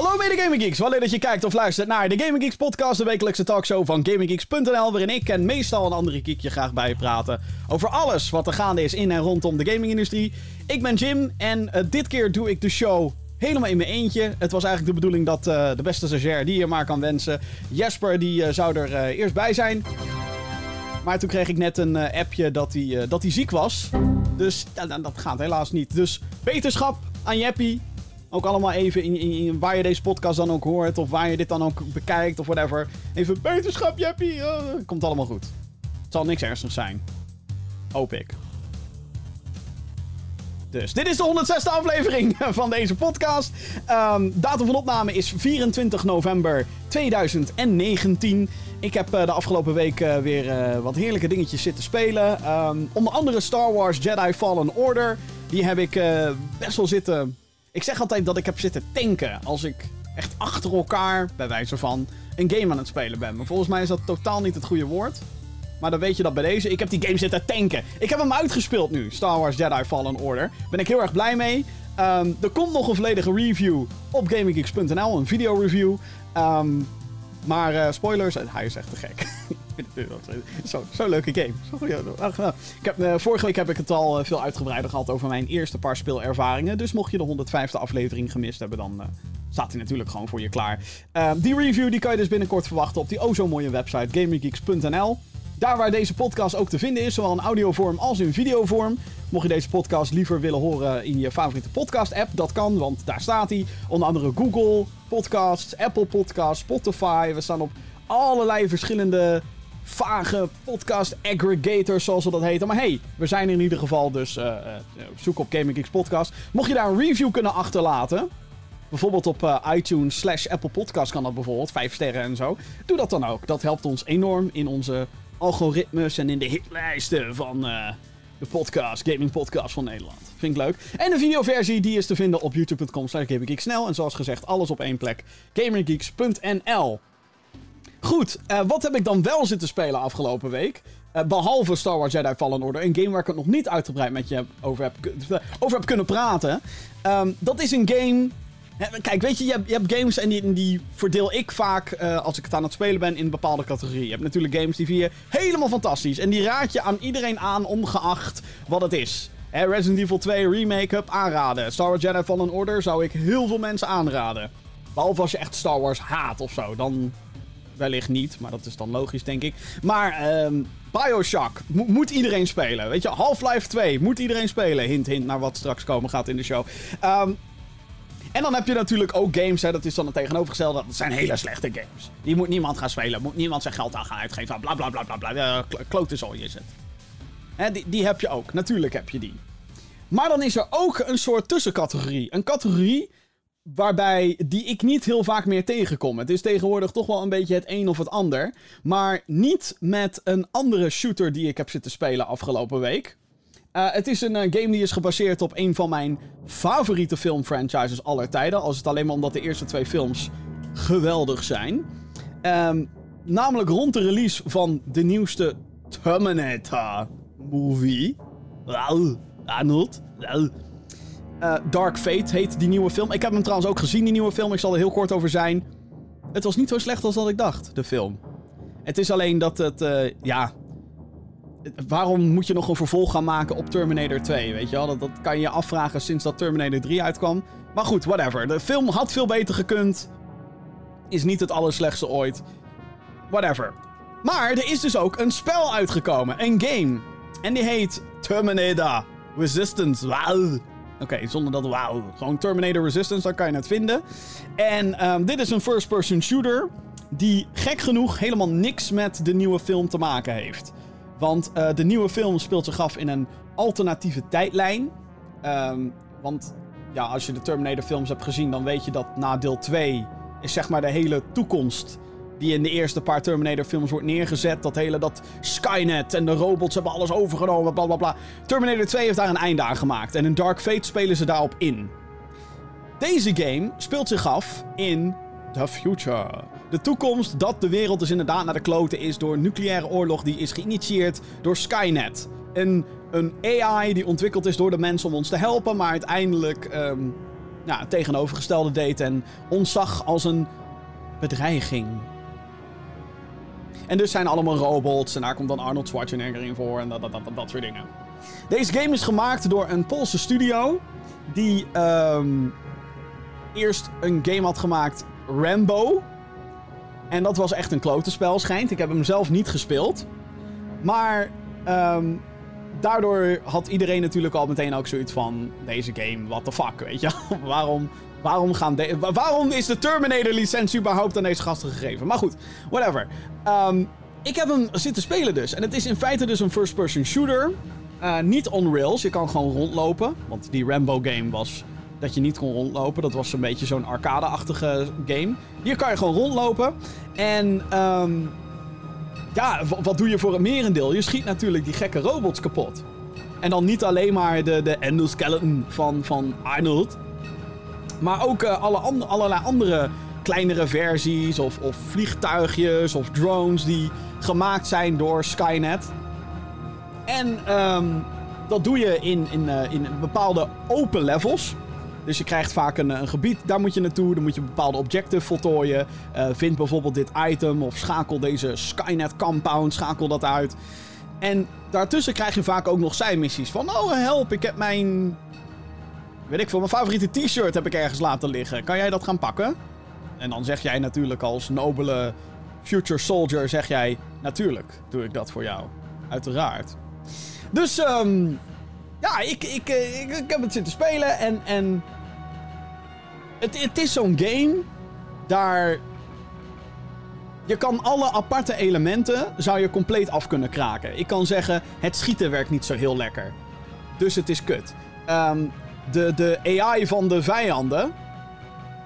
Hallo mede Gaming Geeks, wel leuk dat je kijkt of luistert naar de Gaming Geeks podcast, de wekelijkse talkshow van GamingGeeks.nl, waarin ik en meestal een andere geek je graag bijpraten over alles wat er gaande is in en rondom de gamingindustrie. Ik ben Jim en uh, dit keer doe ik de show helemaal in mijn eentje. Het was eigenlijk de bedoeling dat uh, de beste stagiair die je maar kan wensen, Jesper, die uh, zou er eerst bij zijn. Maar toen kreeg ik net een appje dat hij, dat hij ziek was. Dus ja, dat gaat helaas niet. Dus beterschap aan Jeppie. Ook allemaal even in, in, in, waar je deze podcast dan ook hoort. Of waar je dit dan ook bekijkt of whatever. Even beterschap, Jeppie. Komt allemaal goed. Het zal niks ernstigs zijn. Hoop ik. Dus dit is de 106e aflevering van deze podcast. Um, datum van opname is 24 november 2019. Ik heb uh, de afgelopen week uh, weer uh, wat heerlijke dingetjes zitten spelen. Um, onder andere Star Wars Jedi Fallen Order. Die heb ik best wel zitten ik zeg altijd dat ik heb zitten tanken als ik echt achter elkaar, bij wijze van, een game aan het spelen ben. Maar volgens mij is dat totaal niet het goede woord. Maar dan weet je dat bij deze. Ik heb die game zitten tanken. Ik heb hem uitgespeeld nu, Star Wars Jedi Fallen Order. Ben ik heel erg blij mee. Um, er komt nog een volledige review op GamingGeeks.nl, een video review. Um, maar uh, spoilers, hij is echt te gek. Zo'n zo leuke game. Zo, ja, ik heb, uh, vorige week heb ik het al uh, veel uitgebreider gehad over mijn eerste paar speelervaringen. Dus mocht je de 105e aflevering gemist hebben, dan staat hij natuurlijk gewoon voor je klaar. Ehm, die review die kan je dus binnenkort verwachten op die oh zo mooie website gaminggeeks.nl. Daar waar deze podcast ook te vinden is, zowel in audiovorm als in videovorm. Mocht je deze podcast liever willen horen in je favoriete podcast-app, dat kan, want daar staat hij. Onder andere Google Podcasts, Apple Podcasts, Spotify. We staan op allerlei verschillende vage podcast aggregators, zoals we dat heten. Maar hey, we zijn in ieder geval, dus uh, uh, zoek op Gaming Geeks Podcast. Mocht je daar een review kunnen achterlaten, bijvoorbeeld op uh, iTunes slash Apple Podcast kan dat bijvoorbeeld, vijf sterren en zo. Doe dat dan ook. Dat helpt ons enorm in onze algoritmes en in de hitlijsten van de podcast, gaming podcast van Nederland. Vind ik leuk. En de videoversie die is te vinden op youtube.com slash. En zoals gezegd, alles op één plek. GamingGeeks.nl Goed, uh, wat heb ik dan wel zitten spelen afgelopen week? Uh, behalve Star Wars Jedi Fallen Order. Een game waar ik het nog niet uitgebreid met je over heb, over kunnen praten. Um, dat is een game... Kijk, weet je, je hebt, games en die, die, verdeel ik vaak uh, als ik het aan het spelen ben in een bepaalde categorie. Je hebt natuurlijk games die vind je helemaal fantastisch. En die raad je aan iedereen aan, ongeacht wat het is. Hè, Resident Evil 2 Remake-up aanraden. Star Wars Jedi Fallen Order zou ik heel veel mensen aanraden. Behalve als je echt Star Wars haat of zo. Dan wellicht niet, maar dat is dan logisch, denk ik. Maar um, Bioshock moet iedereen spelen. Weet je, Half-Life 2 moet iedereen spelen. Hint, hint naar wat straks komen gaat in de show. Um, en dan heb je natuurlijk ook games, hè, dat is dan het tegenovergestelde. Dat zijn hele slechte games. Die moet niemand gaan spelen, moet niemand zijn geld aan gaan uitgeven. Bla bla bla bla bla. Klote zooi is het. Hè, die, die heb je ook, natuurlijk heb je die. Maar dan is er ook een soort tussencategorie. Een categorie Waarbij die ik niet heel vaak meer tegenkom. Het is tegenwoordig toch wel een beetje het een of het ander. Maar niet met een andere shooter die ik heb zitten spelen afgelopen week. Uh, het is een uh, game die is gebaseerd op een van mijn favoriete filmfranchises aller tijden. Als het alleen maar omdat de eerste twee films geweldig zijn. Um, namelijk rond de release van de nieuwste Terminator movie. Arnold. Uh, Dark Fate heet die nieuwe film. Ik heb hem trouwens ook gezien, die nieuwe film. Ik zal er heel kort over zijn. Het was niet zo slecht als dat ik dacht, de film. Het is alleen dat het, uh, ja... Waarom moet je nog een vervolg gaan maken op Terminator 2, weet je wel? Dat, dat kan je afvragen sinds dat Terminator 3 uitkwam. Maar goed, whatever. De film had veel beter gekund. Is niet het allerslechtste ooit. Whatever. Maar er is dus ook een spel uitgekomen. Een game. En die heet Terminator Resistance. Oké, zonder dat wauw. Gewoon Terminator Resistance, daar kan je het vinden. En um, dit is een first-person shooter. Die gek genoeg helemaal niks met de nieuwe film te maken heeft. Want uh, de nieuwe film speelt zich af in een alternatieve tijdlijn. Um, want ja, als je de Terminator films hebt gezien, dan weet je dat na deel 2 is zeg maar de hele toekomst die in de eerste paar Terminator-films wordt neergezet. Dat hele dat Skynet en de robots hebben alles overgenomen, bla bla bla. Terminator 2 heeft daar een einde aan gemaakt. En in Dark Fate spelen ze daarop in. Deze game speelt zich af in the future. De toekomst dat de wereld dus inderdaad naar de kloten is door een nucleaire oorlog die is geïnitieerd door Skynet. Een, een AI die ontwikkeld is door de mensen om ons te helpen, maar uiteindelijk ja, het tegenovergestelde deed en ons zag als een bedreiging. En dus zijn allemaal robots en daar komt dan Arnold Schwarzenegger in voor en dat, dat, dat, dat soort dingen. Deze game is gemaakt door een Poolse studio die ehm, eerst een game had gemaakt, Rambo. En dat was echt een klote spel, schijnt. Ik heb hem zelf niet gespeeld. Maar ehm, daardoor had iedereen natuurlijk al meteen ook zoiets van... Deze game, what the fuck, weet je waarom, waarom, gaan de, waarom is de Terminator-licentie überhaupt aan deze gasten gegeven? Maar goed, whatever. Um, ik heb hem zitten spelen dus. En het is in feite dus een first-person shooter. Uh, niet on rails, je kan gewoon rondlopen. Want die Rambo-game was dat je niet kon rondlopen. Dat was een beetje zo'n arcade-achtige game. Hier kan je gewoon rondlopen. En um, ja, wat doe je voor het merendeel? Je schiet natuurlijk die gekke robots kapot. En dan niet alleen maar de, de endoskeleton van, van Arnold. Maar ook uh, alle allerlei andere kleinere versies of, of vliegtuigjes of drones die gemaakt zijn door Skynet. En um, dat doe je in, in, uh, in bepaalde open levels. Dus je krijgt vaak een, een, gebied, daar moet je naartoe. Dan moet je bepaalde objecten voltooien. Uh, vind bijvoorbeeld dit item of schakel deze Skynet compound, schakel dat uit. En daartussen krijg je vaak ook nog zijmissies van... Oh, help, ik heb mijn... Weet ik veel, mijn favoriete t-shirt heb ik ergens laten liggen. Kan jij dat gaan pakken? En dan zeg jij natuurlijk als nobele future soldier... zeg jij, natuurlijk doe ik dat voor jou. Uiteraard. Dus, um, ja, ik, ik, ik, ik, heb het zitten spelen en... en het, het is zo'n game. Daar. Je kan alle aparte elementen. zou je compleet af kunnen kraken. Ik kan zeggen: het schieten werkt niet zo heel lekker. Dus het is kut. Um, de, de AI van de vijanden.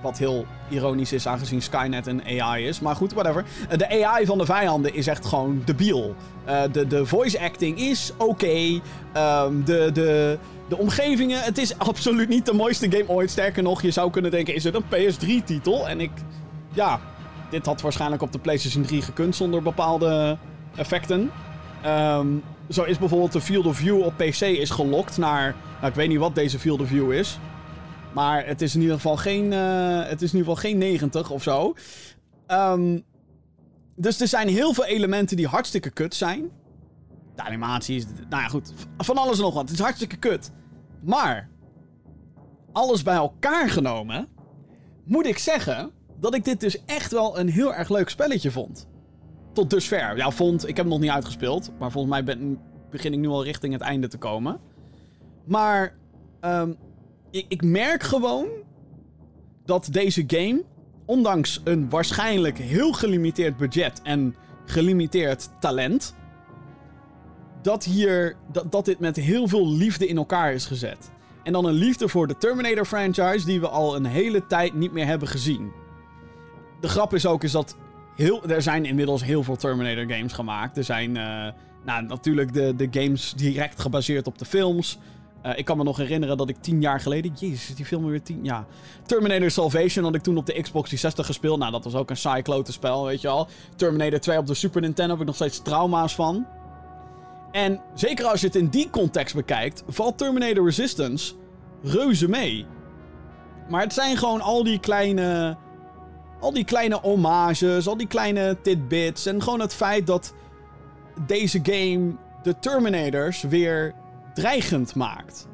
Wat heel ironisch is aangezien Skynet een AI is. Maar goed, whatever. De AI van de vijanden is echt gewoon debiel. Uh, de, de voice acting is oké. Um, de, de, de omgevingen, het is absoluut niet de mooiste game ooit. Sterker nog, je zou kunnen denken, is het een PS3-titel? En ik, ja, dit had waarschijnlijk op de PlayStation 3 gekund zonder bepaalde effecten. Um, zo is bijvoorbeeld de Field of View op PC is gelokt naar, nou ik weet niet wat deze Field of View is. Maar het is in ieder geval geen, uh, het is in ieder geval geen 90 of zo. Um, dus er zijn heel veel elementen die hartstikke kut zijn. De animaties, nou ja goed, van alles en nog wat. Het is hartstikke kut. Maar, alles bij elkaar genomen, moet ik zeggen dat ik dit dus echt wel een heel erg leuk spelletje vond. Tot dusver. Ja, vond, ik heb hem nog niet uitgespeeld, maar volgens mij ben, begin ik nu al richting het einde te komen. Maar, um, ik, ik merk gewoon dat deze game, ondanks een waarschijnlijk heel gelimiteerd budget en gelimiteerd talent dat hier, dat, dat dit met heel veel liefde in elkaar is gezet. En dan een liefde voor de Terminator franchise die we al een hele tijd niet meer hebben gezien. De grap is ook is dat heel, er zijn inmiddels heel veel Terminator games gemaakt. Er zijn uh, nou, natuurlijk de, de games direct gebaseerd op de films. Uh, ik kan me nog herinneren dat ik tien jaar geleden... Jezus, die film weer tien... Ja. Terminator Salvation had ik toen op de Xbox 360 gespeeld. Nou, dat was ook een saai spel, weet je al. Terminator 2 op de Super Nintendo heb ik nog steeds trauma's van. En zeker als je het in die context bekijkt, valt Terminator Resistance reuze mee. Maar het zijn gewoon al die kleine. Al die kleine homages, al die kleine tidbits. En gewoon het feit dat deze game de Terminators weer dreigend maakt.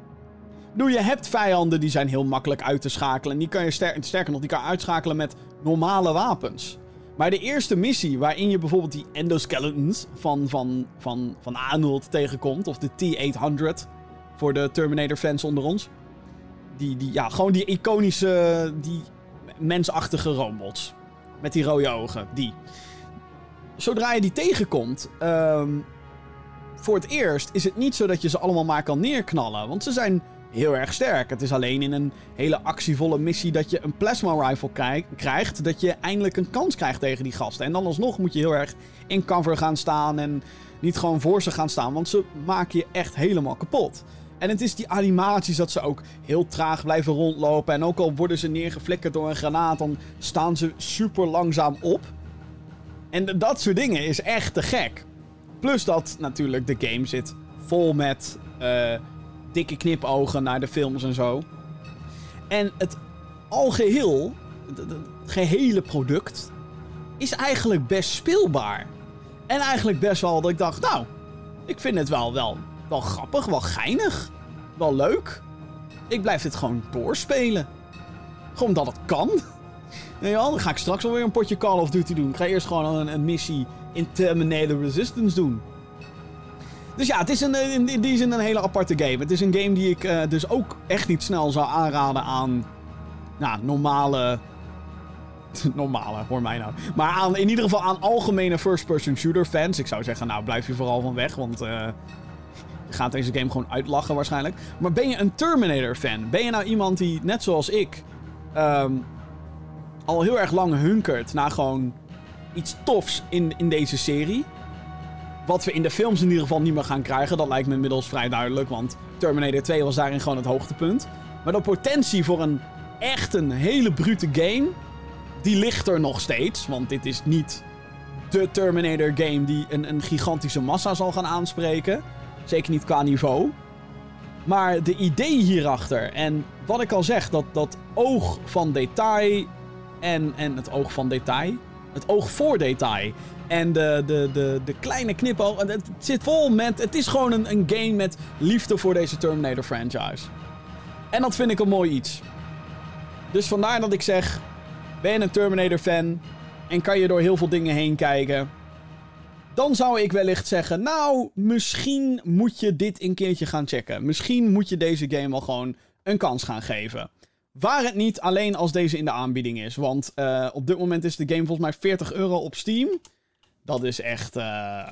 Bedoel, je hebt vijanden die zijn heel makkelijk uit te schakelen. En die kan je sterker nog, die kan uitschakelen met normale wapens. Maar de eerste missie waarin je bijvoorbeeld die endoskeletons van, van, van, van Arnold tegenkomt, of de T-800 voor de Terminator fans onder ons. Die, die, ja, gewoon die iconische, die mensachtige robots. Met die rode ogen, die. Zodra je die tegenkomt, um, voor het eerst is het niet zo dat je ze allemaal maar kan neerknallen. Want ze zijn heel erg sterk. Het is alleen in een hele actievolle missie dat je een plasma rifle krijgt. Dat je eindelijk een kans krijgt tegen die gasten. En dan alsnog moet je heel erg in cover gaan staan. En niet gewoon voor ze gaan staan. Want ze maken je echt helemaal kapot. En het is die animaties dat ze ook heel traag blijven rondlopen. En ook al worden ze neergeflikkerd door een granaat, dan staan ze super langzaam op. En dat soort dingen is echt te gek. Plus dat natuurlijk de game zit vol met uh, dikke knipogen naar de films en zo. En het al geheel, het gehele product, is eigenlijk best speelbaar. En eigenlijk best wel dat ik dacht, nou, ik vind het wel, wel, wel grappig, wel geinig, wel leuk. Ik blijf dit gewoon doorspelen. Gewoon omdat het kan. Nee, dan ga ik straks alweer een potje Call of Duty doen. Ik ga eerst gewoon een, een missie in Terminator Resistance doen. Dus ja, het is een, in die zin een hele aparte game. Het is een game die ik uh, dus ook echt niet snel zou aanraden aan nou, normale. normale, hoor mij nou. Maar aan, in ieder geval aan algemene first-person shooter fans. Ik zou zeggen, nou blijf je vooral van weg, want. Je gaat deze game gewoon uitlachen waarschijnlijk. Maar ben je een Terminator fan? Ben je nou iemand die, net zoals ik, um, al heel erg lang hunkert naar gewoon iets tofs in, in deze serie? Wat we in de films in ieder geval niet meer gaan krijgen. Dat lijkt me inmiddels vrij duidelijk. Want Terminator 2 was daarin gewoon het hoogtepunt. Maar de potentie voor een echt een hele brute game. Die ligt er nog steeds. Want dit is niet de Terminator game die een, een gigantische massa zal gaan aanspreken. Zeker niet qua niveau. Maar de idee hierachter. En wat ik al zeg, dat, dat oog van detail. En, en het oog van detail. Het oog voor detail. En de, de, de, de kleine knipoog. Het zit vol met. Het is gewoon een, een game met liefde voor deze Terminator franchise. En dat vind ik een mooi iets. Dus vandaar dat ik zeg. Ben een Terminator fan? En kan je door heel veel dingen heen kijken? Dan zou ik wellicht zeggen. Nou, misschien moet je dit een keertje gaan checken. Misschien moet je deze game wel gewoon een kans gaan geven. Waar het niet alleen als deze in de aanbieding is. Want uh, op dit moment is de game volgens mij 40 euro op Steam. Dat is echt. Uh,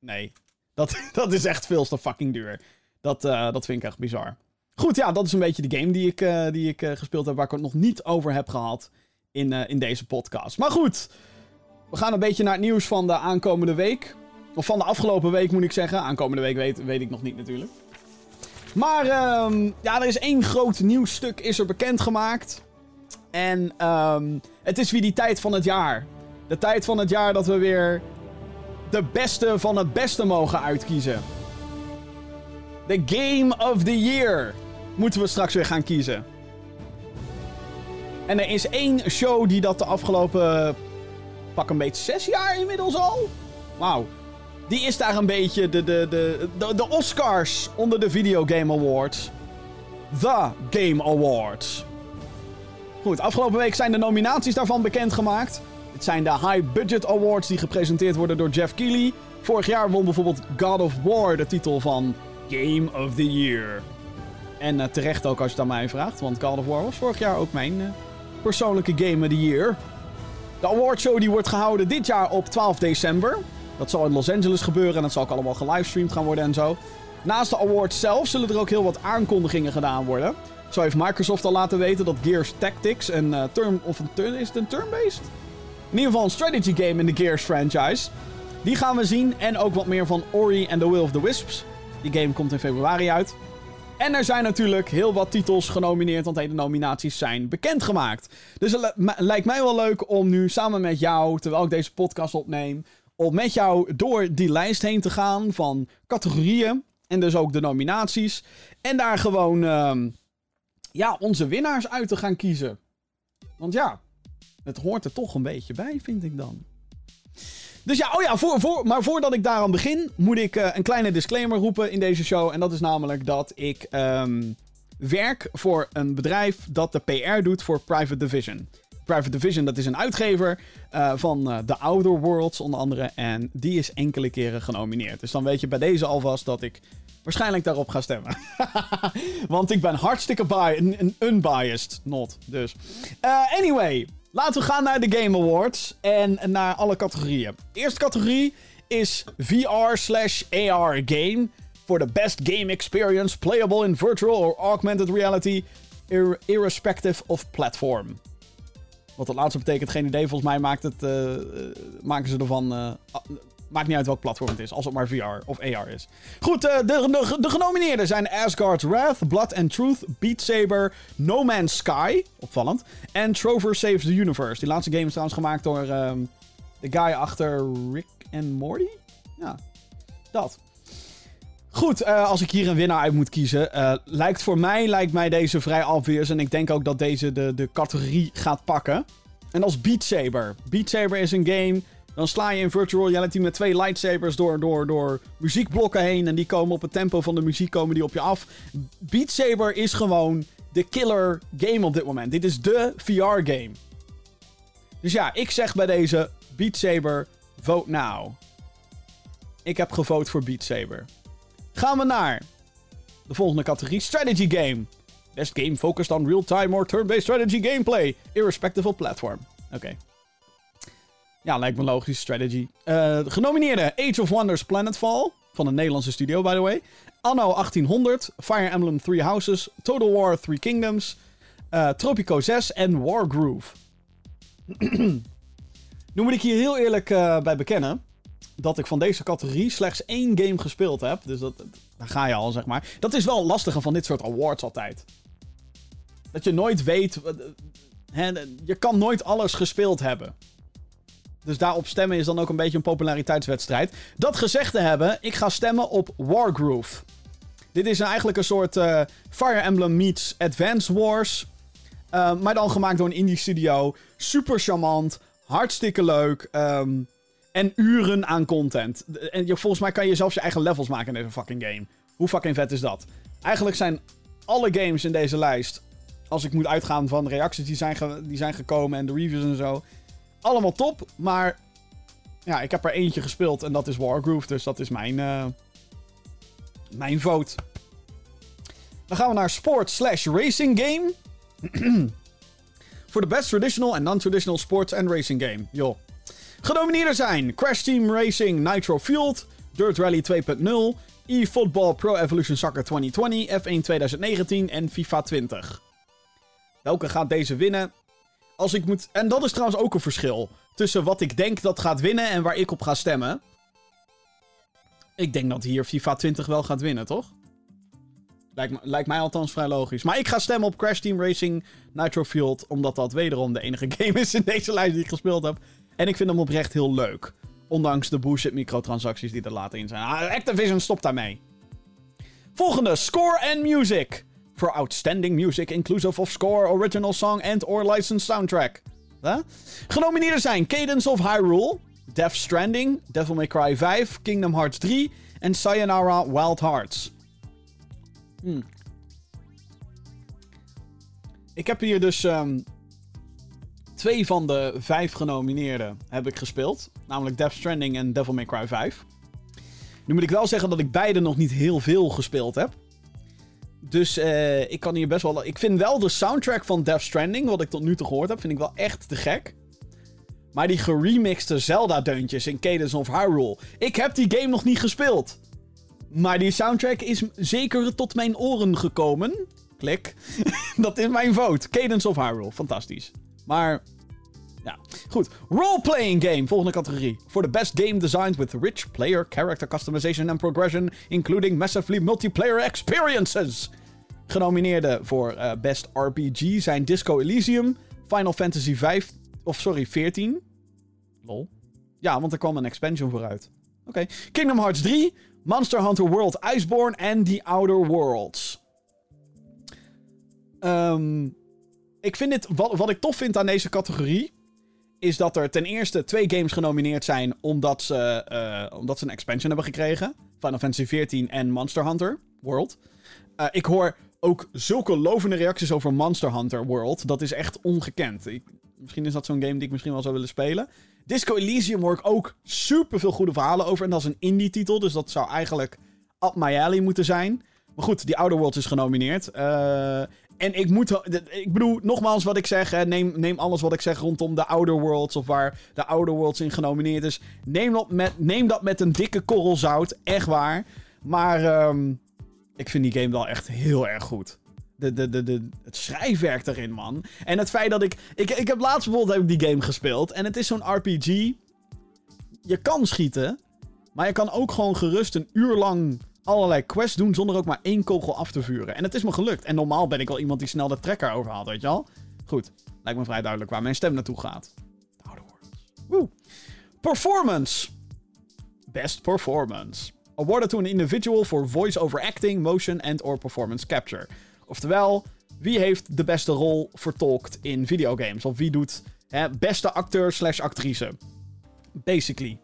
nee. Dat, dat is echt veel te fucking duur. Dat, uh, dat vind ik echt bizar. Goed, ja, dat is een beetje de game die ik, die ik gespeeld heb. Waar ik het nog niet over heb gehad in, in deze podcast. Maar goed. We gaan een beetje naar het nieuws van de aankomende week. Of van de afgelopen week moet ik zeggen. Aankomende week weet, weet ik nog niet natuurlijk. Maar um, ja, er is één groot nieuwsstuk is er bekendgemaakt. En um, het is weer die tijd van het jaar. De tijd van het jaar dat we weer de beste van het beste mogen uitkiezen. The Game of the Year moeten we straks weer gaan kiezen. En er is één show die dat de afgelopen pak een beetje zes jaar inmiddels al. Wauw. Die is daar een beetje de, de, de, de, de Oscars onder de Video Game Awards. The Game Awards. Goed, afgelopen week zijn de nominaties daarvan bekendgemaakt. Het zijn de High Budget Awards die gepresenteerd worden door Jeff Keighley. Vorig jaar won bijvoorbeeld God of War de titel van Game of the Year. En uh, terecht ook als je het mij vraagt, want God of War was vorig jaar ook mijn uh, persoonlijke Game of the Year. De awardshow die wordt gehouden dit jaar op 12 december. Dat zal in Los Angeles gebeuren en dat zal ook allemaal gelivestreamd gaan worden en zo. Naast de awards zelf zullen er ook heel wat aankondigingen gedaan worden. Zo heeft Microsoft al laten weten dat Gears Tactics een uh, turn... Of een turn... Is het een turn-based? In ieder geval een strategy game in de Gears franchise. Die gaan we zien. En ook wat meer van Ori and the Will of the Wisps. Die game komt in februari uit. En er zijn natuurlijk heel wat titels genomineerd, want de nominaties zijn bekendgemaakt. Dus het lijkt mij wel leuk om nu samen met jou, terwijl ik deze podcast opneem, om met jou door die lijst heen te gaan van categorieën en dus ook de nominaties. En daar gewoon uh, ja, onze winnaars uit te gaan kiezen. Want ja, het hoort er toch een beetje bij, vind ik dan. Dus ja, oh ja, voor, voor, maar voordat ik daaraan begin, moet ik uh, een kleine disclaimer roepen in deze show. En dat is namelijk dat ik um, werk voor een bedrijf dat de PR doet voor Private Division. Private Division, dat is een uitgever uh, van uh, The Outer Worlds onder andere. En die is enkele keren genomineerd. Dus dan weet je bij deze alvast dat ik waarschijnlijk daarop ga stemmen. Want ik ben hartstikke bi unbiased, not. Dus. Anyway, laten we gaan naar de Game Awards en naar alle categorieën. De eerste categorie is VR slash AR game. For the best game experience playable in virtual or augmented reality, ir irrespective of platform. Wat dat laatste betekent, geen idee. Volgens mij maakt het, uh, maken ze ervan. Uh, maakt niet uit welk platform het is, als het maar VR of AR is. Goed, uh, de, de, de, genomineerden zijn Asgard's Wrath, Blood and Truth, Beat Saber, No Man's Sky, opvallend, en Trover Saves the Universe. Die laatste game is trouwens gemaakt door um, de guy achter Rick and Morty. Ja, dat. Goed, uh, als ik hier een winnaar uit moet kiezen. Uh, lijkt voor mij lijkt mij deze vrij obvious. En ik denk ook dat deze de, de categorie gaat pakken. En als Beat Saber. Beat Saber is een game. Dan sla je in virtual reality met twee lightsabers door, door, door muziekblokken heen. En die komen op het tempo van de muziek komen die op je af. Beat Saber is gewoon de killer game op dit moment. Dit is de VR-game. Dus ja, ik zeg bij deze Beat Saber, vote now. Ik heb gevote voor Beat Saber. Gaan we naar de volgende categorie: Strategy Game. Best game focused on real-time or turn-based strategy gameplay, irrespective of platform. Oké. Ja, lijkt me logisch. Strategy. Uh, genomineerde Age of Wonders Planetfall. Van een Nederlandse studio, by the way. Anno 1800. Fire Emblem Three Houses. Total War Three Kingdoms. Uh, Tropico 6 en Wargroove. nu moet ik hier heel eerlijk uh, bij bekennen dat ik van deze categorie slechts één game gespeeld heb. Dus dat, daar ga je al, zeg maar. Dat is wel lastiger van dit soort awards altijd. Dat je nooit weet. Hè, je kan nooit alles gespeeld hebben. Dus daarop stemmen is dan ook een beetje een populariteitswedstrijd. Dat gezegd te hebben, ik ga stemmen op Wargroove. Dit is eigenlijk een soort uh, Fire Emblem meets Advance Wars. Uh, maar dan gemaakt door een indie studio. Super charmant. Hartstikke leuk. Um, en uren aan content. En volgens mij kan je zelfs je eigen levels maken in deze fucking game. Hoe fucking vet is dat? Eigenlijk zijn alle games in deze lijst. Als ik moet uitgaan van reacties die zijn, die zijn gekomen en de reviews en zo. Allemaal top, maar. Ja, ik heb er eentje gespeeld en dat is Wargroove. Dus dat is mijn. Uh, mijn vote. Dan gaan we naar Sports slash Racing Game. Voor de best traditional en non-traditional sports and racing game. Joh. Genomineerden zijn Crash Team Racing Nitro Fueled, Dirt Rally 2.0, eFootball Pro Evolution Soccer 2020, F1 2019 en FIFA 20. Welke gaat deze winnen? Als ik moet... En dat is trouwens ook een verschil tussen wat ik denk dat gaat winnen en waar ik op ga stemmen. Ik denk dat hier FIFA 20 wel gaat winnen, toch? Lijkt, lijkt mij althans vrij logisch. Maar ik ga stemmen op Crash Team Racing Nitro Fueled. Omdat dat wederom de enige game is in deze lijst die ik gespeeld heb. En ik vind hem oprecht heel leuk. Ondanks de bullshit microtransacties die er later in zijn. Ah, Activision stopt daarmee. Volgende, Score and Music. For outstanding music inclusive of score, original song and or licensed soundtrack. Huh? Genomineerden zijn Cadence of Hyrule, Death Stranding, Devil May Cry 5, Kingdom Hearts 3 en Sayonara Wild Hearts. Hmm. Ik heb hier dus um, twee van de vijf genomineerden heb ik gespeeld. Namelijk Death Stranding en Devil May Cry 5. Nu moet ik wel zeggen dat ik beide nog niet heel veel gespeeld heb. Dus uh, ik kan hier best wel... Ik vind wel de soundtrack van Death Stranding, wat ik tot nu toe gehoord heb, vind ik wel echt te gek. Maar die geremixte Zelda-deuntjes in Cadence of Hyrule... Ik heb die game nog niet gespeeld. Maar die soundtrack is zeker tot mijn oren gekomen. Klik. dat is mijn vote. Cadence of Hyrule. Fantastisch. Maar ja, goed. Role-playing game, volgende categorie. For the best game designed with rich player character customization and progression, including massively multiplayer experiences. Genomineerden voor uh, best RPG zijn Disco Elysium, Final Fantasy 5, of sorry, 14. Lol. Ja, want er kwam een expansion vooruit. Oké. Okay. Kingdom Hearts 3, Monster Hunter World Iceborne en The Outer Worlds. Um, ik vind dit, wat, wat ik tof vind aan deze categorie, is dat er ten eerste twee games genomineerd zijn omdat ze, uh, omdat ze een expansion hebben gekregen. Final Fantasy XIV en Monster Hunter World. Uh, ik hoor ook zulke lovende reacties over Monster Hunter World. Dat is echt ongekend. Ik, misschien is dat zo'n game die ik misschien wel zou willen spelen. Disco Elysium hoor ik ook super veel goede verhalen over. En dat is een indie titel, dus dat zou eigenlijk up my alley moeten zijn. Maar goed, die Outer Worlds is genomineerd. Uh, en ik moet. Ik bedoel, nogmaals wat ik zeg. neem, neem alles wat ik zeg rondom de Outer Worlds. Of waar de Outer Worlds in genomineerd is. Neem dat met, neem dat met een dikke korrel zout. Echt waar. Maar um, ik vind die game wel echt heel erg goed. De, de, de, het schrijfwerk erin, man. En het feit dat ik, ik. Ik heb laatst bijvoorbeeld heb ik die game gespeeld. En het is zo'n RPG. Je kan schieten. Maar je kan ook gewoon gerust een uur lang allerlei quests doen zonder ook maar één kogel af te vuren. En het is me gelukt. En normaal ben ik wel iemand die snel de trekker overhaalt, weet je wel? Goed, lijkt me vrij duidelijk waar mijn stem naartoe gaat. Woe. Performance. Best performance. Awarded to an individual for voice-over acting, motion and or performance capture. Oftewel, wie heeft de beste rol vertolkt in videogames? Of wie doet hè, beste acteur slash actrice? Basically.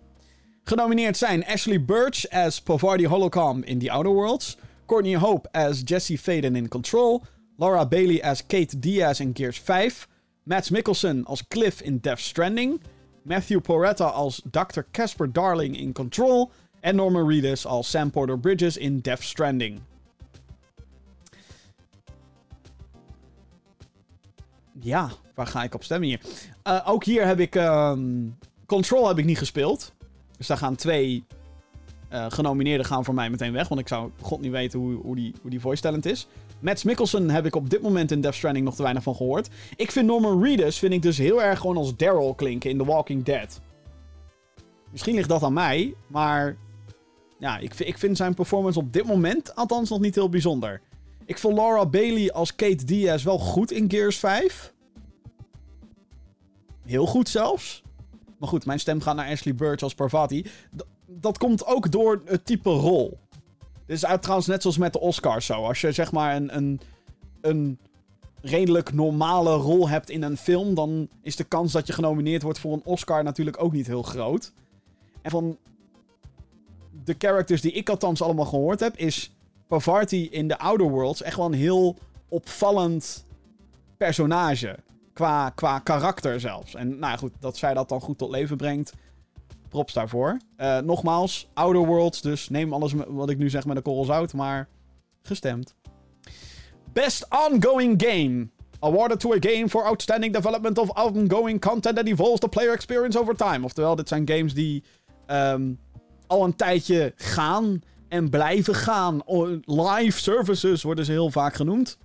Genomineerd zijn Ashley Birch as Pavardi Holocom in The Outer Worlds, Courtney Hope as Jesse Faden in Control, Laura Bailey as Kate Diaz in Gears 5, Matt Mikkelsen als Cliff in Death Stranding, Matthew Porretta als Dr. Casper Darling in Control en Norman Reedus als Sam Porter Bridges in Death Stranding. Ja, waar ga ik op stemmen hier? Uh, ook hier heb ik... Um, Control heb ik niet gespeeld. Dus daar gaan twee uh, genomineerden gaan voor mij meteen weg. Want ik zou god niet weten hoe, hoe, die, hoe die voice talent is. Matt Mikkelsen heb ik op dit moment in Death Stranding nog te weinig van gehoord. Ik vind Norman Reedus vind ik dus heel erg gewoon als Daryl klinken in The Walking Dead. Misschien ligt dat aan mij, maar ja, ik, ik vind zijn performance op dit moment althans nog niet heel bijzonder. Ik vond Laura Bailey als Kate Diaz wel goed in Gears 5. Heel goed zelfs. Maar goed, mijn stem gaat naar Ashley Birch als Parvati. dat komt ook door het type rol. Dit is trouwens net zoals met de Oscars zo. Als je zeg maar een, een, een redelijk normale rol hebt in een film, dan is de kans dat je genomineerd wordt voor een Oscar natuurlijk ook niet heel groot. En van de characters die ik althans allemaal gehoord heb, is Pavarti in The Outer Worlds echt wel een heel opvallend personage. Qua, qua karakter zelfs. En nou ja, goed, dat zij dat dan goed tot leven brengt. Props daarvoor. Uh, nogmaals, Outer Worlds, dus neem alles wat ik nu zeg met een korrel zout, maar gestemd. Best Ongoing Game. Awarded to a game for outstanding development of ongoing content that evolves the player experience over time. Oftewel, dit zijn games die um, al een tijdje gaan en blijven gaan. Live services worden ze heel vaak genoemd.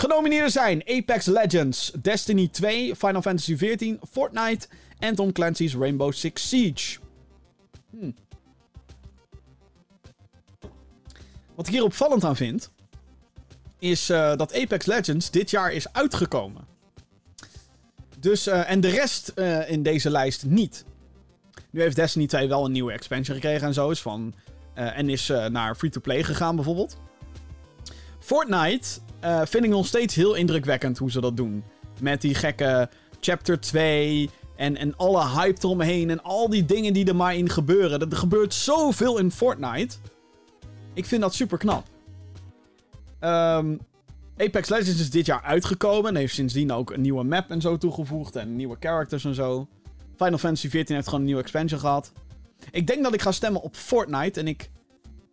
Genomineerden zijn Apex Legends, Destiny 2, Final Fantasy XIV, Fortnite en Tom Clancy's Rainbow Six Siege. Hmm. Wat ik hier opvallend aan vind, is uh, dat Apex Legends dit jaar is uitgekomen. Dus, uh, en de rest uh, in deze lijst niet. Nu heeft Destiny 2 wel een nieuwe expansion gekregen en zo. Is van, en is naar free-to-play gegaan bijvoorbeeld. Fortnite vind ik nog steeds heel indrukwekkend hoe ze dat doen. Met die gekke Chapter 2 en, en alle hype eromheen en al die dingen die er maar in gebeuren. Er gebeurt zoveel in Fortnite. Ik vind dat super knap. Um, Apex Legends is dit jaar uitgekomen en heeft sindsdien ook een nieuwe map en zo toegevoegd en nieuwe characters en zo. Final Fantasy XIV heeft gewoon een nieuwe expansion gehad. Ik denk dat ik ga stemmen op Fortnite en ik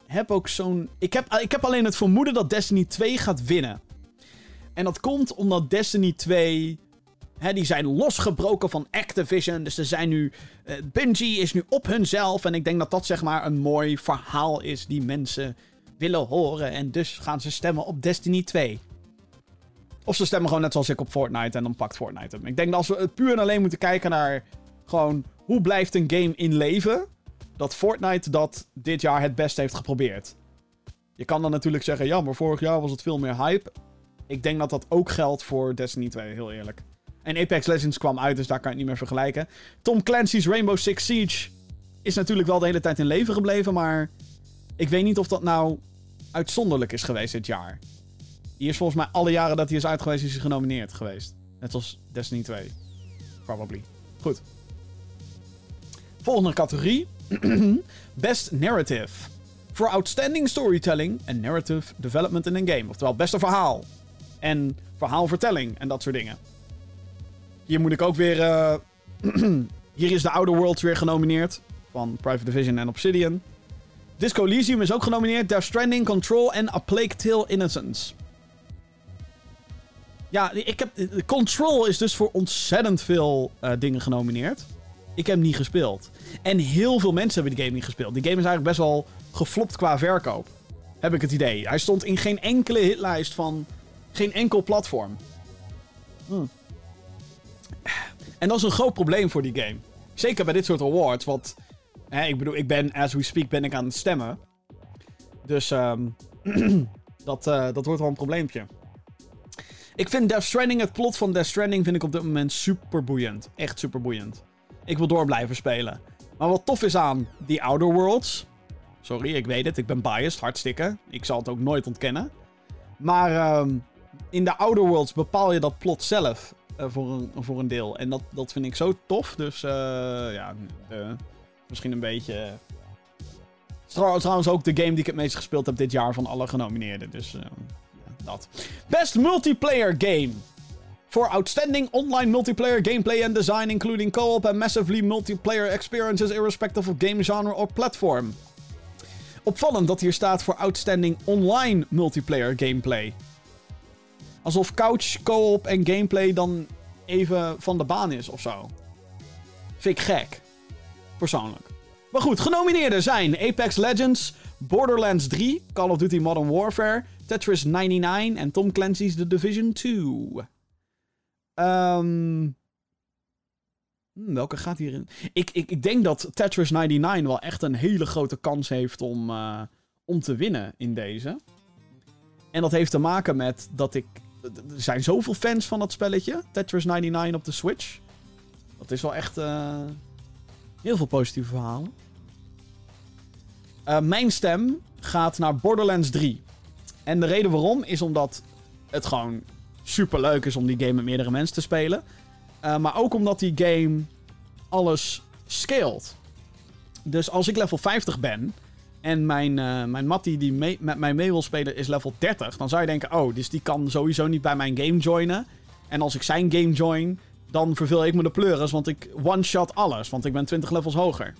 heb ook zo'n... Ik heb, ik heb alleen het vermoeden dat Destiny 2 gaat winnen. En dat komt omdat Destiny 2 Hè, die zijn losgebroken van Activision. Dus er zijn nu. Uh, Bungie is nu op hunzelf. En ik denk dat dat zeg maar een mooi verhaal is die mensen willen horen. En dus gaan ze stemmen op Destiny 2. Of ze stemmen gewoon net zoals ik op Fortnite en dan pakt Fortnite hem. Ik denk dat als we puur en alleen moeten kijken naar gewoon hoe blijft een game in leven, dat Fortnite dat dit jaar het beste heeft geprobeerd. Je kan dan natuurlijk zeggen, ja, maar vorig jaar was het veel meer hype. Ik denk dat dat ook geldt voor Destiny 2, heel eerlijk. En Apex Legends kwam uit, dus daar kan je het niet meer vergelijken. Tom Clancy's Rainbow Six Siege is natuurlijk wel de hele tijd in leven gebleven, maar ik weet niet of dat nou uitzonderlijk is geweest dit jaar. Die is volgens mij alle jaren dat hij is uit geweest, is hij genomineerd geweest. Net als Destiny 2. Probably. Goed. Volgende categorie. Best Narrative. For Outstanding Storytelling and Narrative Development in a Game. Oftewel, beste verhaal. En verhaalvertelling en dat soort dingen. Hier moet ik ook weer... Uh, hier is de Outer Worlds weer genomineerd. Van Private Division en Obsidian. Disco Elysium is ook genomineerd. Death Stranding, Control en A Plague Tale Innocence. Ja, ik heb, Control is dus voor ontzettend veel uh, dingen genomineerd. Ik heb hem niet gespeeld. En heel veel mensen hebben die game niet gespeeld. Die game is eigenlijk best wel geflopt qua verkoop. Heb ik het idee. Hij stond in geen enkele hitlijst van geen enkel platform. Hm. En dat is een groot probleem voor die game. Zeker bij dit soort awards, want... Hè, ik bedoel, ik ben, as we speak, ben ik aan het stemmen. Dus um, dat, uh, dat wordt wel een probleempje. Ik vind Death Stranding, het plot van Death Stranding, vind ik op dit moment super boeiend. Echt super boeiend. Ik wil door blijven spelen. Maar wat tof is aan The Outer Worlds, Sorry, ik weet het. Ik ben biased, hartstikke. Ik zal het ook nooit ontkennen. Maar ehm, in de Outer Worlds bepaal je dat plot zelf uh, voor, een, voor een deel. En dat, dat vind ik zo tof. Dus uh, ja, misschien een beetje... Trouwens ook de game die ik het meest gespeeld heb dit jaar van alle genomineerden. Dus dat. Best Multiplayer Game. For outstanding online multiplayer gameplay and design, including co-op and massively multiplayer experiences, irrespective of game genre or platform. Opvallend dat hier staat voor outstanding online multiplayer gameplay. Alsof couch, co-op en gameplay dan even van de baan is of zo. Vind ik gek. Persoonlijk. Maar goed, genomineerden zijn Apex Legends, Borderlands 3, Call of Duty Modern Warfare, Tetris 99 en Tom Clancy's The Division 2. Um, welke gaat hierin? Ik, ik, ik denk dat Tetris 99 wel echt een hele grote kans heeft om, uh, om te winnen in deze. En dat heeft te maken met dat ik. Er zijn zoveel fans van dat spelletje, Tetris 99 op de Switch. Dat is wel echt. Uh, heel veel positieve verhalen. Uh, mijn stem gaat naar Borderlands 3. En de reden waarom is omdat het gewoon super leuk is om die game met meerdere mensen te spelen. Uh, maar ook omdat die game alles scaled. Dus als ik level 50 ben en mijn, uh, mijn mattie die met mij mee wil spelen is level 30, dan zou je denken: oh, dus die kan sowieso niet bij mijn game joinen. En als ik zijn game join, dan verveel ik me de pleuris, want ik one-shot alles, want ik ben 20 levels hoger.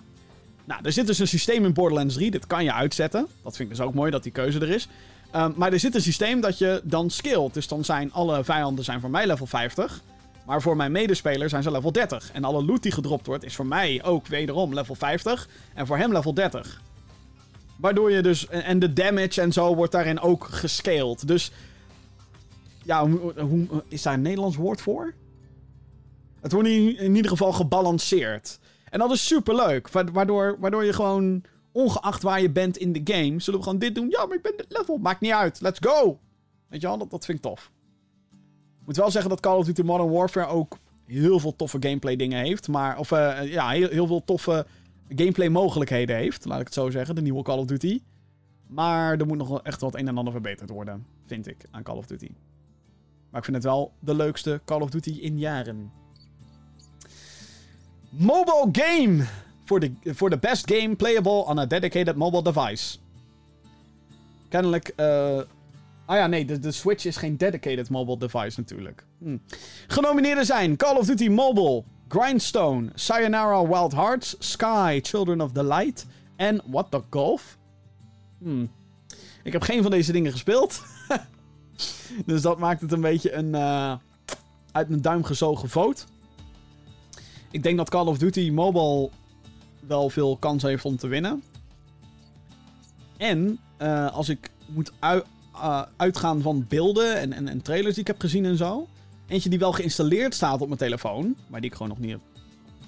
Nou, er zit dus een systeem in Borderlands 3, dit kan je uitzetten. Dat vind ik dus ook mooi dat die keuze er is. Um, maar er zit een systeem dat je dan skillt. Dus dan zijn alle vijanden zijn voor mij level 50. Maar voor mijn medespeler zijn ze level 30. En alle loot die gedropt wordt is voor mij ook wederom level 50. En voor hem level 30. Waardoor je dus... En de damage en zo wordt daarin ook gescaled. Dus... Ja, hoe, is daar een Nederlands woord voor? Het wordt in ieder geval gebalanceerd. En dat is super leuk. Waardoor, waardoor je gewoon ongeacht waar je bent in de game, zullen we gewoon dit doen. Ja, maar ik ben dit level. Maakt niet uit. Let's go. Weet je wel, dat, dat vind ik tof. Ik moet wel zeggen dat Call of Duty Modern Warfare ook heel veel toffe gameplay dingen heeft. Maar, of uh, ja, heel, heel veel toffe gameplay mogelijkheden heeft. Laat ik het zo zeggen, de nieuwe Call of Duty. Maar er moet nog echt wat een en ander verbeterd worden, vind ik, aan Call of Duty. Maar ik vind het wel de leukste Call of Duty in jaren. Mobile game for the, for the best game playable on a dedicated mobile device. Kennelijk. Uh, ah ja, nee, de, de Switch is geen dedicated mobile device natuurlijk. Hm. Genomineerden zijn Call of Duty Mobile, Grindstone, Sayonara Wild Hearts, Sky, Children of the Light en What the Golf. Hm. Ik heb geen van deze dingen gespeeld. dus dat maakt het een beetje een uh, uit mijn duim gezogen vote. Ik denk dat Call of Duty Mobile wel veel kans heeft om te winnen. En uh, als ik moet uh, uitgaan van beelden en, en, trailers die ik heb gezien en zo. Eentje die wel geïnstalleerd staat op mijn telefoon. Maar die ik gewoon nog niet heb,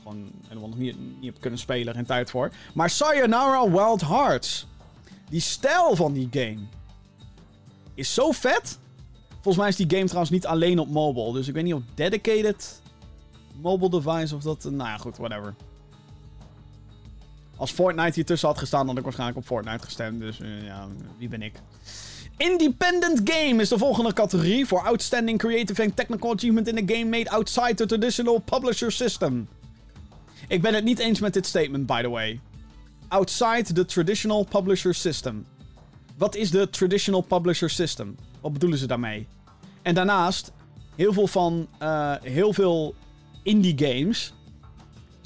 gewoon helemaal nog niet, niet heb kunnen spelen. Geen tijd voor. Maar Sayonara Wild Hearts. Die stijl van die game. Is zo vet. Volgens mij is die game trouwens niet alleen op mobile. Dus ik weet niet of dedicated mobile device of dat... Nou ja, goed, whatever. Als Fortnite hier tussen had gestaan, dan had ik waarschijnlijk op Fortnite gestemd. Dus uh, ja, wie ben ik? Independent Game is de volgende categorie voor Outstanding Creative and Technical Achievement in a Game Made Outside the Traditional Publisher System. Ik ben het niet eens met dit statement, by the way. Outside the Traditional Publisher System. Wat is de Traditional Publisher System? Wat bedoelen ze daarmee? En daarnaast, heel veel van uh, heel veel indie games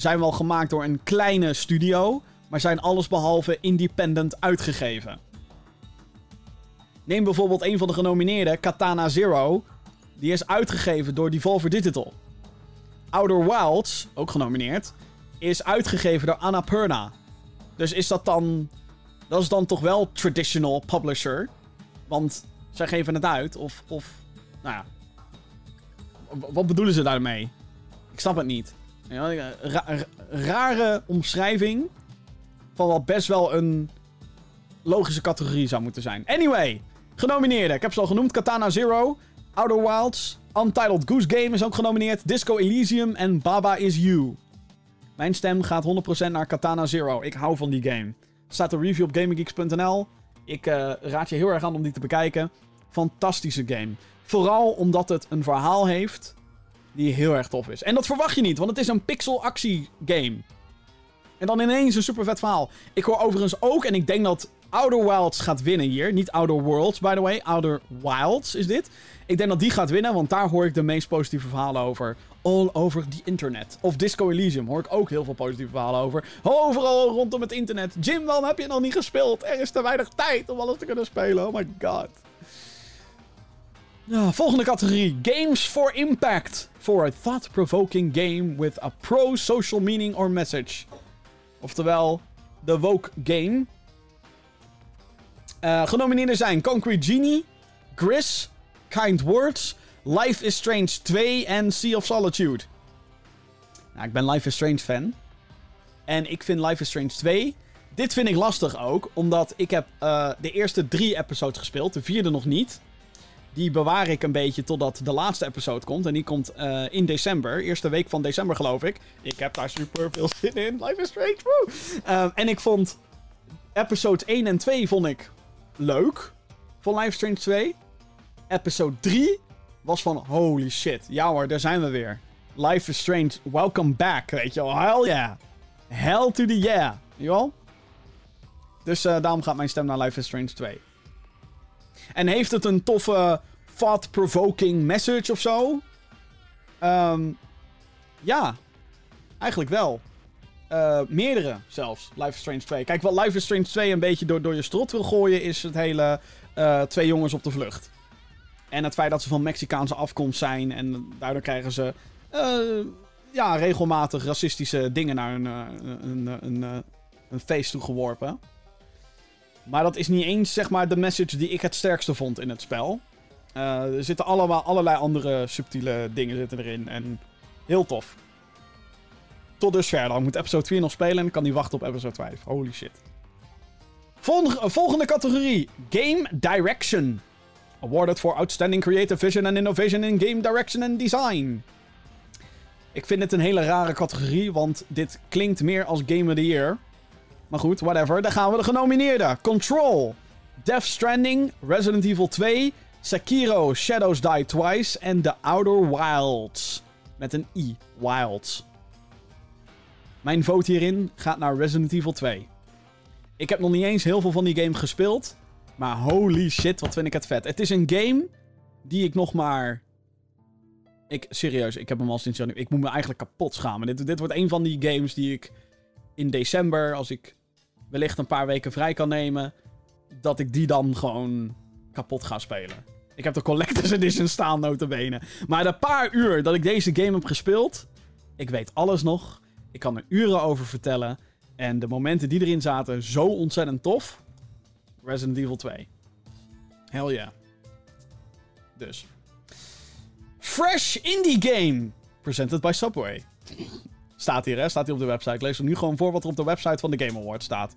zijn wel gemaakt door een kleine studio, maar zijn allesbehalve independent uitgegeven. Neem bijvoorbeeld een van de genomineerden, Katana Zero. Die is uitgegeven door Devolver Digital. Outer Wilds, ook genomineerd, is uitgegeven door Annapurna. Dus is dat dan... Dat is dan toch wel traditional publisher? Want zij geven het uit, of... of nou ja. Wat bedoelen ze daarmee? Ik snap het niet. Ra rare omschrijving van wat best wel een logische categorie zou moeten zijn. Anyway, genomineerden. Ik heb ze al genoemd. Katana Zero, Outer Wilds, Untitled Goose Game is ook genomineerd. Disco Elysium en Baba Is You. Mijn stem gaat 100% naar Katana Zero. Ik hou van die game. Staat een review op GamingGeeks.nl. Ik uh, raad je heel erg aan om die te bekijken. Fantastische game. Vooral omdat het een verhaal heeft die heel erg tof is. En dat verwacht je niet, want het is een pixel-actie game. En dan ineens een super vet verhaal. Ik hoor overigens ook, en ik denk dat Outer Wilds gaat winnen hier. Niet Outer Worlds, by the way. Outer Wilds is dit. Ik denk dat die gaat winnen, want daar hoor ik de meest positieve verhalen over. All over the internet. Of Disco Elysium hoor ik ook heel veel positieve verhalen over. Overal rondom het internet. Jim, waarom heb je nog niet gespeeld? Er is te weinig tijd om alles te kunnen spelen. Oh my god. Volgende categorie. Games for Impact. For a thought-provoking game with a pro-social meaning or message. Oftewel, de woke game. Uh, genomineerden zijn Concrete Genie, Gris, Kind Words, Life is Strange 2 en Sea of Solitude. Nou, ik ben Life is Strange fan. En ik vind Life is Strange 2. Dit vind ik lastig ook, omdat ik heb uh, de eerste drie episodes gespeeld, de vierde nog niet. Die bewaar ik een beetje totdat de laatste episode komt. En die komt uh, in december. Eerste week van december, geloof ik. Ik heb daar super veel zin in. Life is Strange. Woo! Uh, en ik vond episode 1 en 2 vond ik leuk. Van Life is Strange 2. Episode 3 was van holy shit. Ja hoor, daar zijn we weer. Life is Strange, welcome back. Weet je wel, hell yeah. Hell to the yeah. Jawel? Dus uh, daarom gaat mijn stem naar Life is Strange 2. En heeft het een toffe, thought-provoking message of zo? Um, ja, eigenlijk wel. Uh, meerdere zelfs, Life is Strange 2. Kijk, wat Life is Strange 2 een beetje door, door je strot wil gooien, is het hele uh, twee jongens op de vlucht. En het feit dat ze van Mexicaanse afkomst zijn en daardoor krijgen ze uh, ja, regelmatig racistische dingen naar een, een, een, een, feest toe geworpen. Maar dat is niet eens zeg maar de message die ik het sterkste vond in het spel. Uh, er zitten allemaal allerlei andere subtiele dingen zitten erin en heel tof. Tot dusver dan. Ik moet episode 4 nog spelen en dan kan hij wachten op episode 5. Holy shit. Volgende, volgende categorie. Game Direction. Awarded for Outstanding Creative Vision and Innovation in Game Direction and Design. Ik vind het een hele rare categorie, want dit klinkt meer als Game of the Year. Maar goed, whatever. Dan gaan we de genomineerden. Control. Death Stranding. Resident Evil 2. Sekiro Shadows Die Twice. En The Outer Wilds. Met een I. Wilds. Mijn vote hierin gaat naar Resident Evil 2. Ik heb nog niet eens heel veel van die game gespeeld. Maar holy shit, wat vind ik het vet. Het is een game die ik nog maar... Ik, serieus, ik heb hem al sinds januari. Ik moet me eigenlijk kapot schamen. Dit, dit wordt een van die games die ik in december, als ik wellicht een paar weken vrij kan nemen, dat ik die dan gewoon kapot ga spelen. Ik heb de Collector's Edition staan, notabene. Maar de paar uur dat ik deze game heb gespeeld, ik weet alles nog. Ik kan er uren over vertellen. En de momenten die erin zaten, zo ontzettend tof. Resident Evil 2. Hell yeah. Dus. Fresh Indie Game. Presented by Subway. Staat hier, hè? Staat hier op de website. Lees er nu gewoon voor wat er op de website van de Game Awards staat.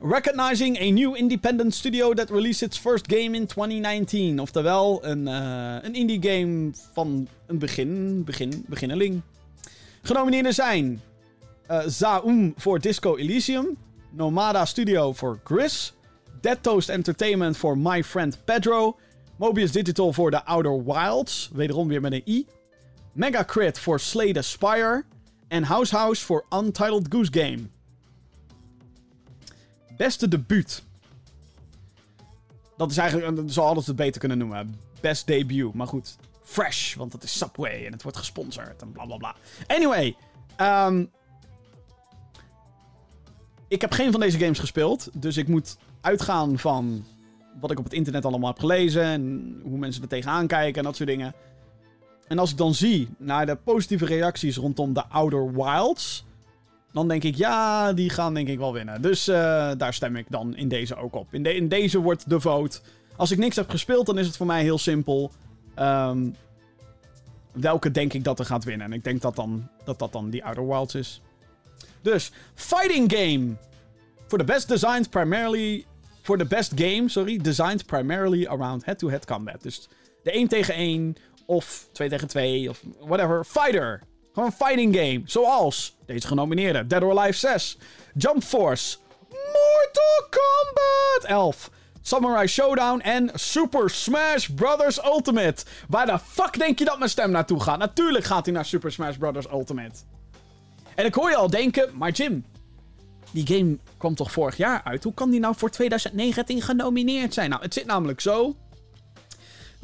Recognizing a new independent studio that released its first game in 2019. Oftewel, een, uh, een indie game van een begin, begin, beginneling. Genomineerden zijn uh, Zaum voor Disco Elysium, Nomada Studio voor Gris, Dead Toast Entertainment voor My Friend Pedro, Mobius Digital voor The Outer Wilds, wederom weer met een I, Megacrit voor Slay the Spire en House House voor Untitled Goose Game. Beste debuut. Dat is eigenlijk, dat zou alles het beter kunnen noemen. Best debut, maar goed. Fresh, want het is Subway en het wordt gesponsord en bla bla bla. Anyway, um, ik heb geen van deze games gespeeld, dus ik moet uitgaan van wat ik op het internet allemaal heb gelezen en hoe mensen er tegenaan kijken en dat soort dingen. En als ik dan zie naar de positieve reacties rondom de Outer Wilds, dan denk ik ja, die gaan denk ik wel winnen. Dus uh, daar stem ik dan in deze ook op. In, in, deze wordt de vote. Als ik niks heb gespeeld, dan is het voor mij heel simpel. Um, welke denk ik dat er gaat winnen? En ik denk dat dan, dat, dat dan die Outer Wilds is. Dus, fighting game. For the best designed primarily... For the best game, sorry. Designed primarily around head-to-head -head combat. Dus de 1 tegen 1 of 2 tegen 2 of whatever. Fighter. Gewoon een fighting game. Zoals deze genomineerde. Dead or Alive 6. Jump Force. Mortal Kombat 11. Samurai Showdown en Super Smash Bros. Ultimate. Waar de fuck denk je dat mijn stem naartoe gaat? Natuurlijk gaat hij naar Super Smash Bros. Ultimate. En ik hoor je al denken, maar Jim, die game kwam toch vorig jaar uit? Hoe kan die nou voor 2019 genomineerd zijn? Nou, het zit namelijk zo.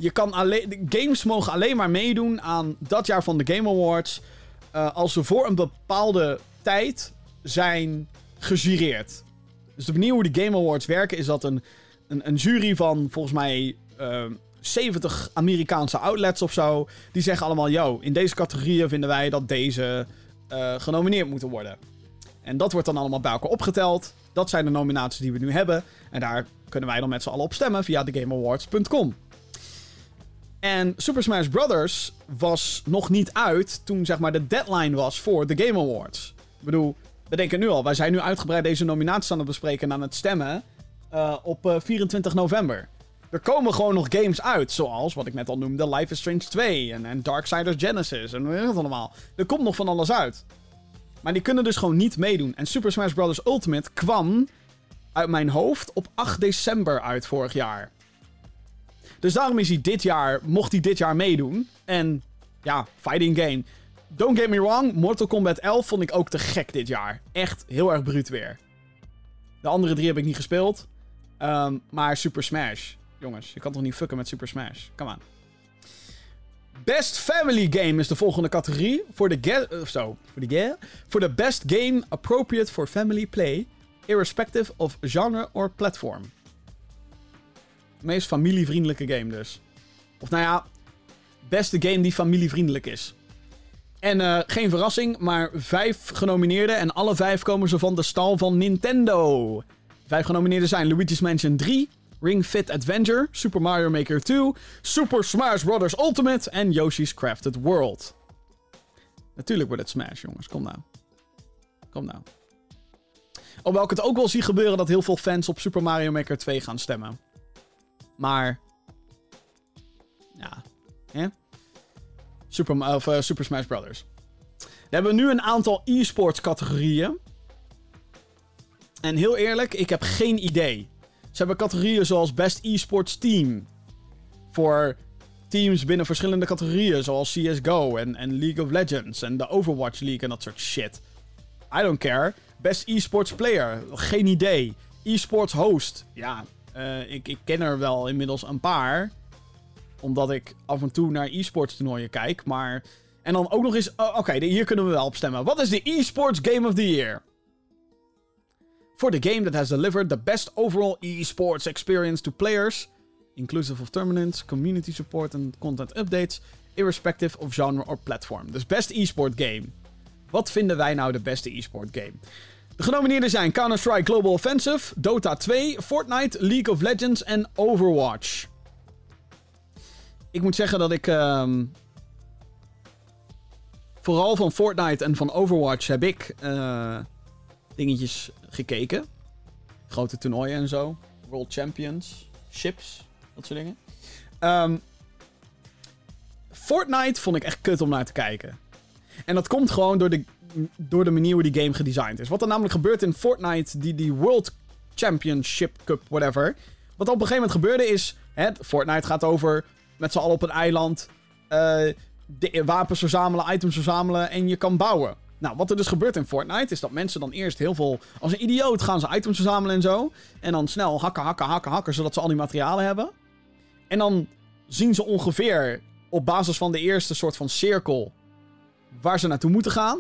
Je kan alleen, games mogen alleen maar meedoen aan dat jaar van de Game Awards. Uh, als ze voor een bepaalde tijd zijn gejureerd. Dus de manier hoe de Game Awards werken is dat een, een, een jury van volgens mij uh, 70 Amerikaanse outlets of zo. Die zeggen allemaal: Yo, in deze categorieën vinden wij dat deze uh, genomineerd moeten worden. En dat wordt dan allemaal bij elkaar opgeteld. Dat zijn de nominaties die we nu hebben. En daar kunnen wij dan met z'n allen op stemmen via thegameawards.com. En Super Smash Bros. was nog niet uit toen zeg maar de deadline was voor de Game Awards. Ik bedoel, we denken nu al, wij zijn nu uitgebreid deze nominaties aan het bespreken en aan het stemmen uh, op uh, 24 november. Er komen gewoon nog games uit, zoals wat ik net al noemde, Life is Strange 2 en, en Darksiders Genesis en weet het allemaal. Er komt nog van alles uit. Maar die kunnen dus gewoon niet meedoen. En Super Smash Bros. Ultimate kwam uit mijn hoofd op 8 december uit vorig jaar. Dus daarom is hij dit jaar, mocht hij dit jaar meedoen. En ja, fighting game. Don't get me wrong, Mortal Kombat 11 vond ik ook te gek dit jaar. Echt heel erg bruut weer. De andere drie heb ik niet gespeeld. Um, maar Super Smash. Jongens, je kan toch niet fucken met Super Smash? Come on. Best Family Game is de volgende categorie. Voor de, uh, zo, voor de, voor de Best Game Appropriate for Family Play. Irrespective of genre or platform. Meest familievriendelijke game dus. Of nou ja, beste game die familievriendelijk is. En uh, geen verrassing, maar vijf genomineerden. En alle vijf komen ze van de stal van Nintendo. Vijf genomineerden zijn Luigi's Mansion 3, Ring Fit Adventure, Super Mario Maker 2, Super Smash Bros. Ultimate en Yoshi's Crafted World. Natuurlijk wordt het Smash, jongens. Kom nou. Kom nou. Hoewel ik het ook wel zie gebeuren dat heel veel fans op Super Mario Maker 2 gaan stemmen. Maar. Ja. Super, of, uh, Super Smash Brothers. We hebben nu een aantal e-sports categorieën. En heel eerlijk, ik heb geen idee. Ze hebben categorieën zoals Best eSports Team. Voor teams binnen verschillende categorieën, zoals CSGO en, en League of Legends en de Overwatch League en dat soort shit. I don't care. Best eSports Player, geen idee. eSports Host, ja, uh, ik, ik ken er wel inmiddels een paar. Omdat ik af en toe naar e-sports toernooien kijk. Maar. En dan ook nog eens. Oh, Oké, hier kunnen we wel op stemmen. Wat is de e-sports Game of the Year? For the game that has delivered the best overall e-sports experience to players. Inclusive of tournaments, community support en content updates. Irrespective of genre or platform. Dus best e-sport game. Wat vinden wij nou de beste e-sport game? De genomineerden zijn Counter-Strike Global Offensive, Dota 2, Fortnite, League of Legends en Overwatch. Ik moet zeggen dat ik. Um, vooral van Fortnite en van Overwatch heb ik uh, dingetjes gekeken. Grote toernooien en zo. World Champions, ships, dat soort dingen. Um, Fortnite vond ik echt kut om naar te kijken. En dat komt gewoon door de door de manier hoe die game gedesigned is. Wat er namelijk gebeurt in Fortnite, die, die World Championship Cup, whatever. Wat op een gegeven moment gebeurde is... Hè, Fortnite gaat over met z'n allen op een eiland... Uh, de wapens verzamelen, items verzamelen en je kan bouwen. Nou, wat er dus gebeurt in Fortnite is dat mensen dan eerst heel veel... Als een idioot gaan ze items verzamelen en zo. En dan snel hakken, hakken, hakken, hakken, zodat ze al die materialen hebben. En dan zien ze ongeveer op basis van de eerste soort van cirkel waar ze naartoe moeten gaan.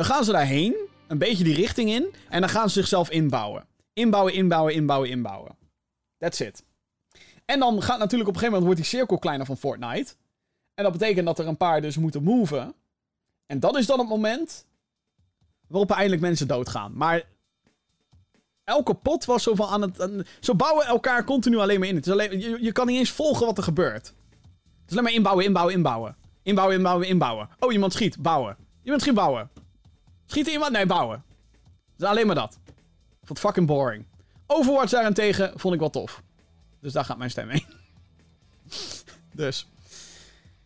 Dan gaan ze daarheen, een beetje die richting in, en dan gaan ze zichzelf inbouwen. Inbouwen, inbouwen, inbouwen, inbouwen. That's it. En dan gaat natuurlijk op een gegeven moment wordt die cirkel kleiner van Fortnite. En dat betekent dat er een paar dus moeten moven. En dat is dan het moment waarop eindelijk mensen doodgaan. Maar elke pot was zo van aan het... Zo bouwen elkaar continu alleen maar in. Het is alleen, je, je kan niet eens volgen wat er gebeurt. Het is alleen maar inbouwen, inbouwen, inbouwen. Inbouwen, inbouwen, inbouwen. Oh, iemand schiet. Bouwen. Iemand schiet bouwen. Schieten iemand? Nee, bouwen. Dus alleen maar dat. Vond fucking boring. Overwatch daarentegen vond ik wel tof. Dus daar gaat mijn stem heen. dus.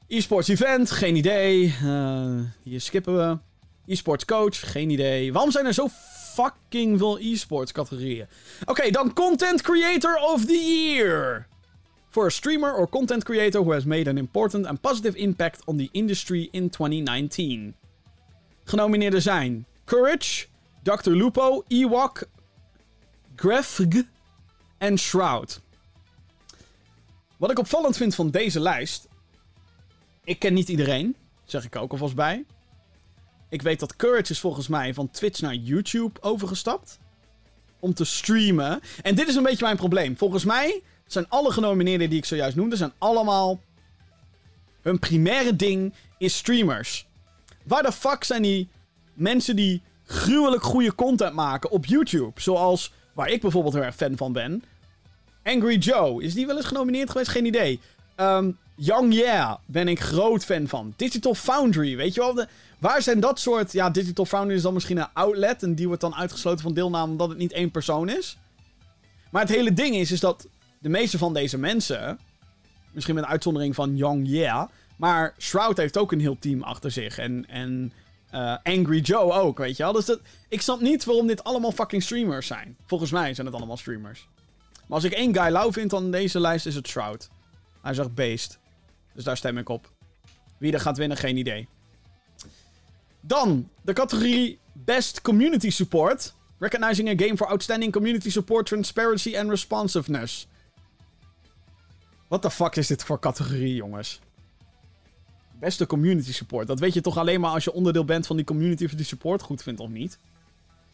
E-sports event, geen idee. Uh, hier skippen we. E-sports coach, geen idee. Waarom zijn er zo fucking veel e-sports categorieën. Oké, dan Content Creator of the Year. For a streamer or content creator who has made an important and positive impact on the industry in 2019. Genomineerden zijn Courage, Dr. Lupo, Ewok, Grefg en Shroud. Wat ik opvallend vind van deze lijst. Ik ken niet iedereen, zeg ik ook alvast bij. Ik weet dat Courage is volgens mij van Twitch naar YouTube overgestapt. Om te streamen. En dit is een beetje mijn probleem. Volgens mij zijn alle genomineerden die ik zojuist noemde, zijn allemaal. Hun primaire ding is streamers. Waar de fuck zijn die mensen die gruwelijk goede content maken op YouTube? Zoals waar ik bijvoorbeeld heel erg fan van ben. Angry Joe. Is die wel eens genomineerd geweest? Geen idee. Um, Young Yeah ben ik groot fan van. Digital Foundry, weet je wel? Waar zijn dat soort... Ja, Digital Foundry is dan misschien een outlet. En die wordt dan uitgesloten van deelname omdat het niet één persoon is. Maar het hele ding is, is dat de meeste van deze mensen... Misschien met uitzondering van Young Yeah... Maar Shroud heeft ook een heel team achter zich. En, en uh, Angry Joe ook, weet je wel? Dus dat, ik snap niet waarom dit allemaal fucking streamers zijn. Volgens mij zijn het allemaal streamers. Maar als ik één guy lauw vind aan deze lijst, is het Shroud. Hij zegt Beest. Dus daar stem ik op. Wie er gaat winnen, geen idee. Dan de categorie Best Community Support. Recognizing a game for outstanding community support, transparency and responsiveness. What the fuck is dit voor categorie, jongens? Beste community support. Dat weet je toch alleen maar als je onderdeel bent van die community of die support goed vindt of niet?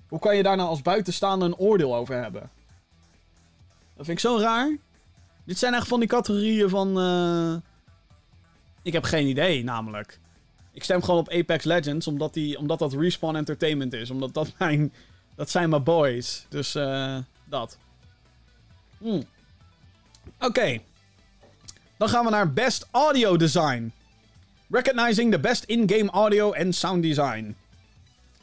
Hoe kan je daar nou als buitenstaander een oordeel over hebben? Dat vind ik zo raar. Dit zijn echt van die categorieën van. Uh... Ik heb geen idee, namelijk. Ik stem gewoon op Apex Legends, omdat, die, omdat dat Respawn Entertainment is. Omdat dat mijn. Dat zijn mijn boys. Dus uh, dat. Hmm. Oké. Dan gaan we naar Best Audio Design. Recognizing the best in-game audio and sound design.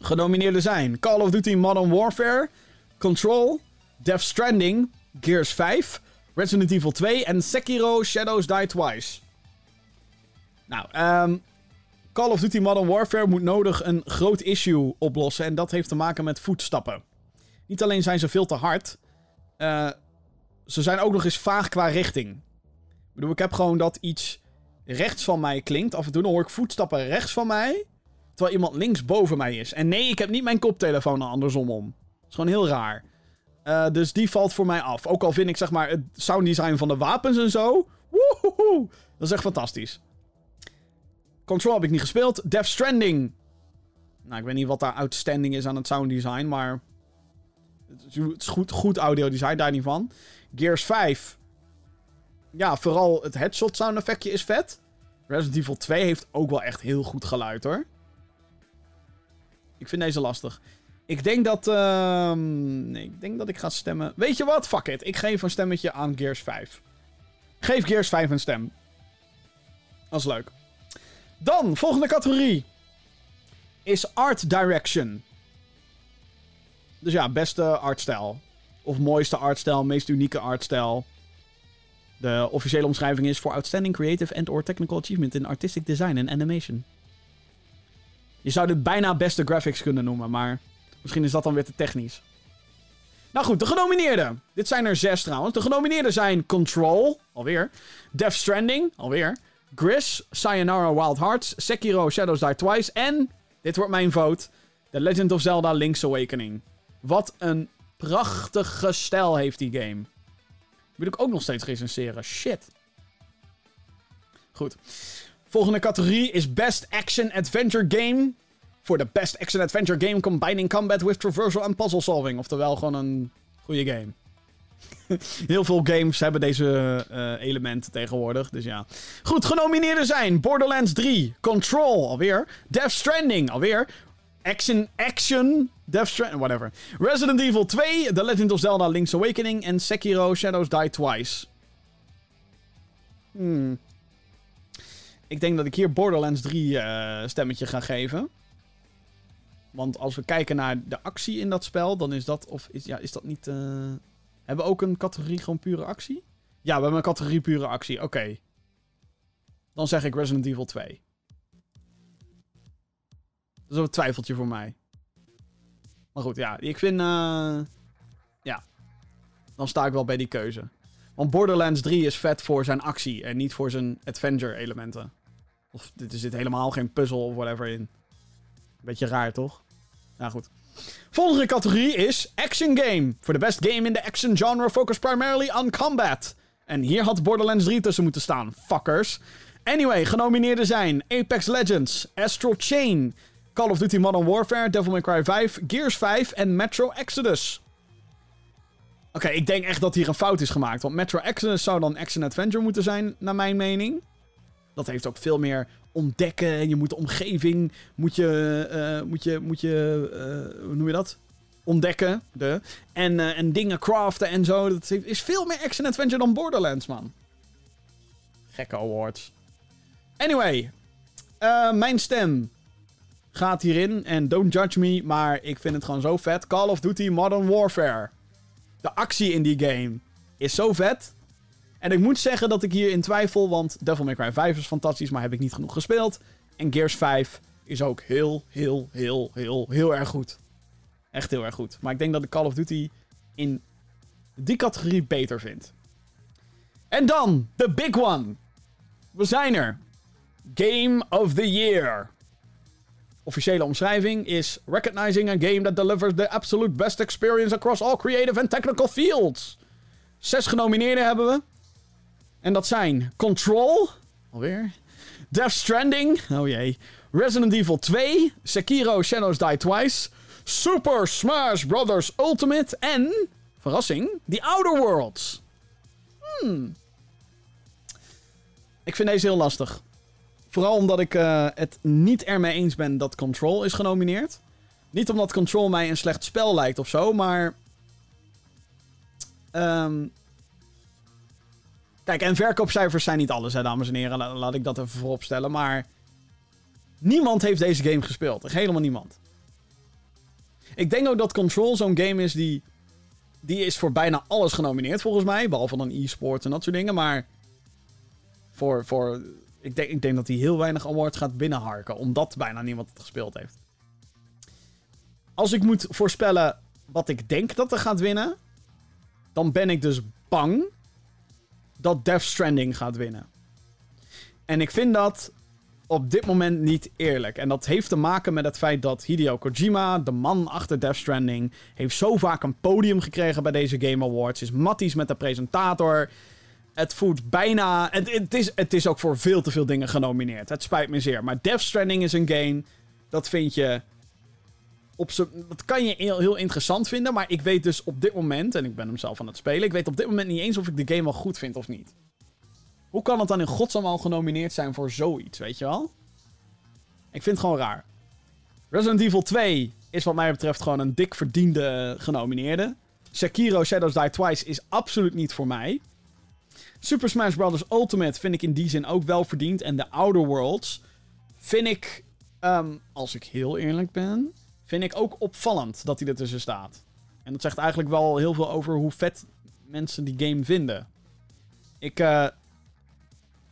Genomineerden zijn Call of Duty Modern Warfare, Control, Death Stranding, Gears 5, Resident Evil 2 en Sekiro Shadows Die Twice. Nou, um, Call of Duty Modern Warfare moet nodig een groot issue oplossen. En dat heeft te maken met voetstappen. Niet alleen zijn ze veel te hard. Uh, ze zijn ook nog eens vaag qua richting. Ik bedoel, ik heb gewoon dat iets rechts van mij klinkt. Af en toe dan hoor ik voetstappen rechts van mij. Terwijl iemand links boven mij is. En nee, ik heb niet mijn koptelefoon andersom om. Dat is gewoon heel raar. Uh, dus die valt voor mij af. Ook al vind ik zeg maar het sounddesign van de wapens en zo. Woehoe, dat is echt fantastisch. Control heb ik niet gespeeld. Death Stranding. Nou, ik weet niet wat daar outstanding is aan het sounddesign, maar... Het is goed, goed audio design, daar niet van. Gears 5. Ja, vooral het headshot sound effectje is vet. Resident Evil 2 heeft ook wel echt heel goed geluid, hoor. Ik vind deze lastig. Ik denk dat... Uh, nee, ik denk dat ik ga stemmen... Weet je wat? Fuck it. Ik geef een stemmetje aan Gears 5. Geef Gears 5 een stem. Dat is leuk. Dan, volgende categorie. Is Art Direction. Dus ja, beste artstijl. Of mooiste artstijl, meest unieke artstijl. De officiële omschrijving is voor Outstanding Creative and or Technical Achievement in Artistic Design en Animation. Je zou dit bijna beste graphics kunnen noemen, maar misschien is dat dan weer te technisch. Nou goed, de genomineerden. Dit zijn er zes trouwens. De genomineerden zijn Control, alweer. Death Stranding, alweer. Gris, Sayonara Wild Hearts, Sekiro Shadows Die Twice en, dit wordt mijn vote, The Legend of Zelda Link's Awakening. Wat een prachtige stijl heeft die game. Wil ik ook nog steeds recenseren. Shit. Goed. Volgende categorie is Best Action Adventure Game. Voor de Best Action Adventure Game combining combat with traversal en puzzle solving. Oftewel gewoon een goede game. Heel veel games hebben deze uh, elementen tegenwoordig. Dus ja. Goed, genomineerden zijn Borderlands 3, Control alweer, Death Stranding alweer, Action, Action, Death Stranding, whatever. Resident Evil 2, The Legend of Zelda Link's Awakening en Sekiro Shadows Die Twice. Hmm. Ik denk dat ik hier Borderlands 3 uh, eh, stemmetje ga geven. Want als we kijken naar de actie in dat spel, dan is dat, of is, ja, is dat niet... Uh... Hebben we ook een categorie gewoon pure actie? Ja, we hebben een categorie pure actie. Oké. Dan zeg ik Resident Evil 2. Dat is een twijfeltje voor mij. Maar goed, ja, ik vind... eh, ja, dan sta ik wel bij die keuze. Want Borderlands 3 is vet voor zijn actie en niet voor zijn adventure-elementen. Of er zit helemaal geen puzzel of whatever in. Beetje raar, toch? Nou goed. Volgende categorie is Action Game. For the best game in the action genre focused primarily on combat. En hier had Borderlands 3 tussen moeten staan, fuckers. Anyway, genomineerden zijn Apex Legends, Astral Chain, Call of Duty Modern Warfare, Devil May Cry 5, Gears 5 en Metro Exodus. Oké, ik denk echt dat hier een fout is gemaakt. Want Metro Exodus zou dan Action Adventure moeten zijn, naar mijn mening. Dat heeft ook veel meer ontdekken. En je moet de omgeving, moet je, eh, moet je, moet je eh, hoe noem je dat? Ontdekken. De, en, eh, en dingen craften en zo. Dat is veel meer Action Adventure dan Borderlands, man. Gekke awards. Anyway, mijn stem gaat hierin. En don't judge me, maar ik vind het gewoon zo vet. Call of Duty Modern Warfare. De actie in die game is zo vet. En ik moet zeggen dat ik hier in twijfel, want Devil May Cry 5 is fantastisch, maar heb ik niet genoeg gespeeld. En Gears 5 is ook heel, heel, heel, heel, heel erg goed. Echt heel erg goed. Maar ik denk dat ik Call of Duty in die categorie beter vind. En dan, de big one. We zijn er. Game of the Year. Officiële omschrijving is recognizing a game that delivers the absolute best experience across all creative and technical fields. Zes genomineerden hebben we. En dat zijn Control. Alweer. Death Stranding. Oh jee. Resident Evil 2. Sekiro Shadows Die Twice. Super Smash Bros. Ultimate. En, verrassing, The Outer Worlds. Hmm. Ik vind deze heel lastig. Vooral omdat ik eh, het niet ermee eens ben dat Control is genomineerd. Niet omdat Control mij een slecht spel lijkt of zo, maar. ehm, Kijk, en verkoopcijfers zijn niet alles, hè, dames en heren. La- laat ik dat even voorop stellen. Maar. Niemand heeft deze game gespeeld. Helemaal niemand. Ik denk ook dat Control zo'n game is die. Die is voor bijna alles genomineerd, volgens mij. Behalve dan e-sport en dat soort dingen. Maar. Voor. voor ik, denk, ik denk dat hij heel weinig awards gaat binnenharken. Omdat bijna niemand het gespeeld heeft. Als ik moet voorspellen wat ik denk dat er gaat winnen. Dan ben ik dus bang dat Death Stranding gaat winnen. En ik vind dat op dit moment niet eerlijk. En dat heeft te maken met het feit dat Hideo Kojima, de man achter Death Stranding, heeft zo vaak een podium gekregen bij deze Game Awards. Is matties met de presentator. Het voelt bijna. Het, het, is, het is ook voor veel te veel dingen genomineerd. Het spijt me zeer. Maar Death Stranding is een game. Dat vind je. Op dat kan je heel, heel interessant vinden. Maar ik weet dus op dit moment. En ik ben hem zelf aan het spelen. Ik weet op dit moment niet eens of ik de game wel goed vind of niet. Hoe kan het dan in godsnaam al genomineerd zijn voor zoiets, weet je wel? Ik vind het gewoon raar. Resident Evil 2 is wat mij betreft gewoon een dik verdiende genomineerde. Sekiro Shadows Die Twice is absoluut niet voor mij. Super Smash Bros. Ultimate vind ik in die zin ook wel verdiend. En The Outer Worlds vind ik, ehm, als ik heel eerlijk ben, vind ik ook opvallend dat hij ertussen staat. En dat zegt eigenlijk wel heel veel over hoe vet mensen die game vinden. Ik, eh,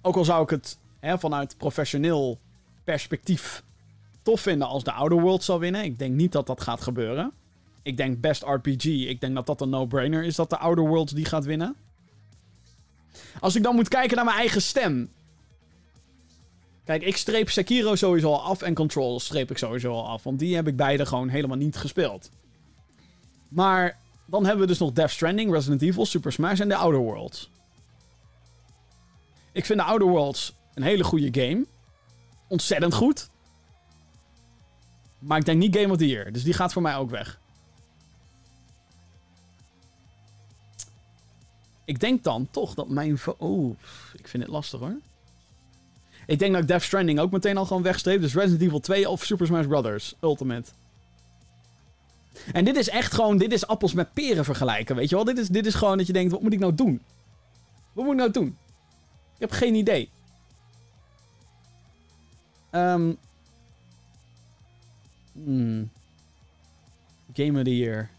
ook al zou ik het hè, vanuit professioneel perspectief tof vinden als de Outer Worlds zal winnen. Ik denk niet dat dat gaat gebeuren. Ik denk best RPG. Ik denk dat dat een no-brainer is dat de Outer Worlds die gaat winnen. Als ik dan moet kijken naar mijn eigen stem. Kijk, ik streep Sekiro sowieso al af en Control streep ik sowieso al af. Want die heb ik beide gewoon helemaal niet gespeeld. Maar dan hebben we dus nog Death Stranding, Resident Evil, Super Smash en The Outer Worlds. Ik vind The Outer Worlds een hele goede game. Ontzettend goed. Maar ik denk niet Game of the Year. Dus die gaat voor mij ook weg. Ik denk dan toch dat mijn... Oh, ik vind het lastig hoor. Ik denk dat ik Death Stranding ook meteen al gewoon wegstreep. Dus Resident Evil 2 of Super Smash Bros. Ultimate. En dit is echt gewoon... Dit is appels met peren vergelijken, weet je wel? Dit is, dit is gewoon dat je denkt, wat moet ik nou doen? Wat moet ik nou doen? Ik heb geen idee. Ehm hmm. Game of the Year.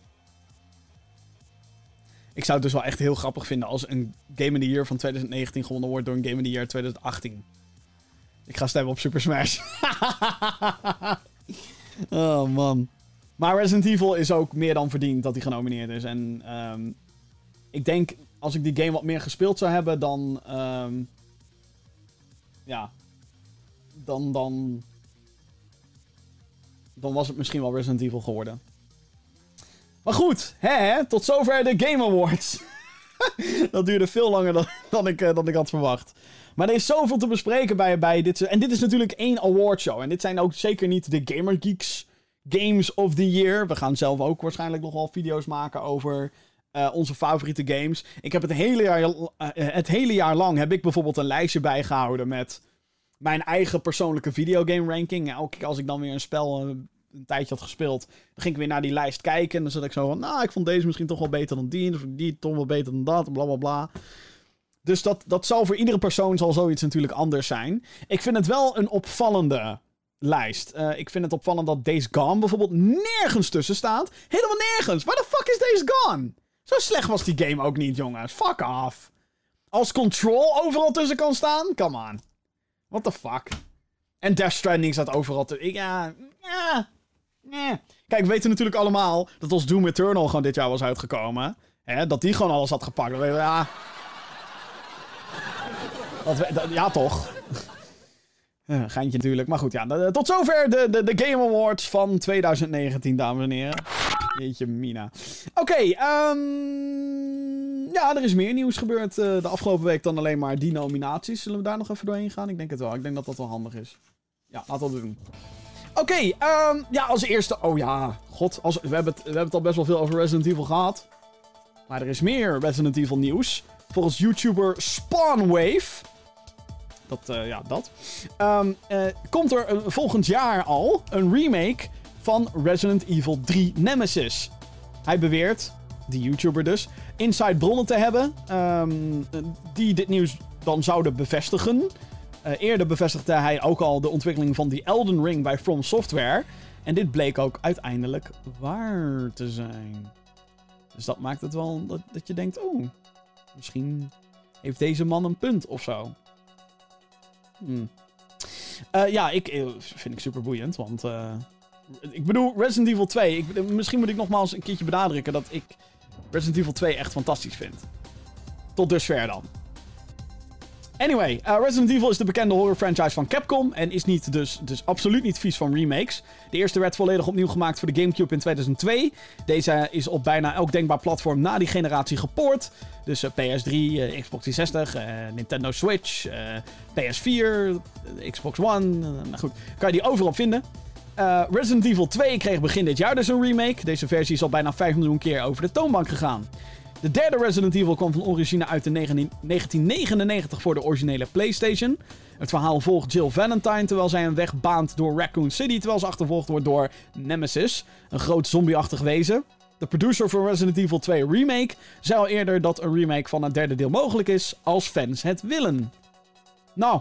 Ik zou het dus wel echt heel grappig vinden als een Game of the Year van 2019 gewonnen wordt door een Game of the Year 2018. Ik ga stemmen op Super Smash. oh man. Maar Resident Evil is ook meer dan verdiend dat hij genomineerd is. En ehm, ik denk, als ik die game wat meer gespeeld zou hebben, dan... ehm, ja. Dan, dan... Dan was het misschien wel Resident Evil geworden. Maar goed, hè, tot zover de Game Awards. dat duurde veel langer dan, dan, ik, eh, dan ik had verwacht. Maar er is zoveel te bespreken bij, bij dit. En dit is natuurlijk één awardshow. En dit zijn ook zeker niet de Gamer Geeks Games of the Year. We gaan zelf ook waarschijnlijk nog wel video's maken over eh, onze favoriete games. Ik heb het hele, jaar, eh, het hele jaar lang heb ik bijvoorbeeld een lijstje bijgehouden met mijn eigen persoonlijke videogame ranking. Elke keer als ik dan weer een spel een tijdje had gespeeld, dan ging ik weer naar die lijst kijken. En dan zat ik zo van, nou, ik vond deze misschien toch wel beter dan die. Of die toch wel beter dan dat, bla bla bla. Dus dat, dat zal voor iedere persoon zal zoiets natuurlijk anders zijn. Ik vind het wel een opvallende lijst. Eh, ik vind het opvallend dat Days Gone bijvoorbeeld nergens tussen staat. Helemaal nergens. Waar de fuck is Days Gone? Zo slecht was die game ook niet, jongens. Fuck off. Als Control overal tussen kan staan? Come on. What the fuck? En Death Stranding staat overal tussen. Ja, ja, ja. Kijk, we weten natuurlijk allemaal dat als Doom Eternal gewoon dit jaar was uitgekomen. Hè, dat die gewoon alles had gepakt. Ja... Dat we- ja, toch. Eh, geintje natuurlijk. Maar goed, ja. de- tot zover de, de, de Game Awards van 2019, dames en heren. Jeetje, Mina. Oké, ehm, ja, er is meer nieuws gebeurd eh, de afgelopen week dan alleen maar die nominaties. Zullen we daar nog even doorheen gaan? Ik denk het wel. Ik denk dat dat wel handig is. Ja, laten we dat doen. Oké, ehm, ja, als eerste... Oh ja, god. Als, we, hebben het, we hebben het al best wel veel over Resident Evil gehad. Maar er is meer Resident Evil nieuws. Volgens YouTuber Spawnwave... Dat, eh, ja, dat. Ehm, eh, komt er volgend jaar al een remake van Resident Evil 3 Nemesis. Hij beweert, die YouTuber dus, inside bronnen te hebben ehm, eh, die dit nieuws dan zouden bevestigen. Eh, eerder bevestigde hij ook al de ontwikkeling van die Elden Ring bij From Software. En dit bleek ook uiteindelijk waar te zijn. Dus dat maakt het wel dat, dat je denkt, oh, misschien heeft deze man een punt of zo. Hmm. Eh, ja, ik eh, vind ik super boeiend, want ik bedoel Resident Evil 2. Ik, misschien moet ik nogmaals een keertje benadrukken dat ik Resident Evil 2 echt fantastisch vind. Tot dusver dan. Anyway, eh, Resident Evil is de bekende horror franchise van Capcom en is niet dus, dus absoluut niet vies van remakes. De eerste werd volledig opnieuw gemaakt voor de GameCube in 2002. Deze is op bijna elk denkbaar platform na die generatie gepoord. Dus eh, PS3, eh, Xbox 360, eh, Nintendo Switch, eh, PS4, eh, Xbox One. nou goed, kan je die overal vinden. Resident Evil 2 kreeg begin dit jaar dus een remake. Deze versie is al bijna 5 miljoen keer over de toonbank gegaan. De derde Resident Evil kwam van origine uit 19 1999 voor de originele PlayStation. Het verhaal volgt Jill Valentine terwijl zij een weg baant door Raccoon City terwijl ze achtervolgd wordt door Nemesis, een groot zombieachtig wezen. De producer van Resident Evil 2 Remake zei al eerder dat een remake van het derde deel mogelijk is als fans het willen. Nou,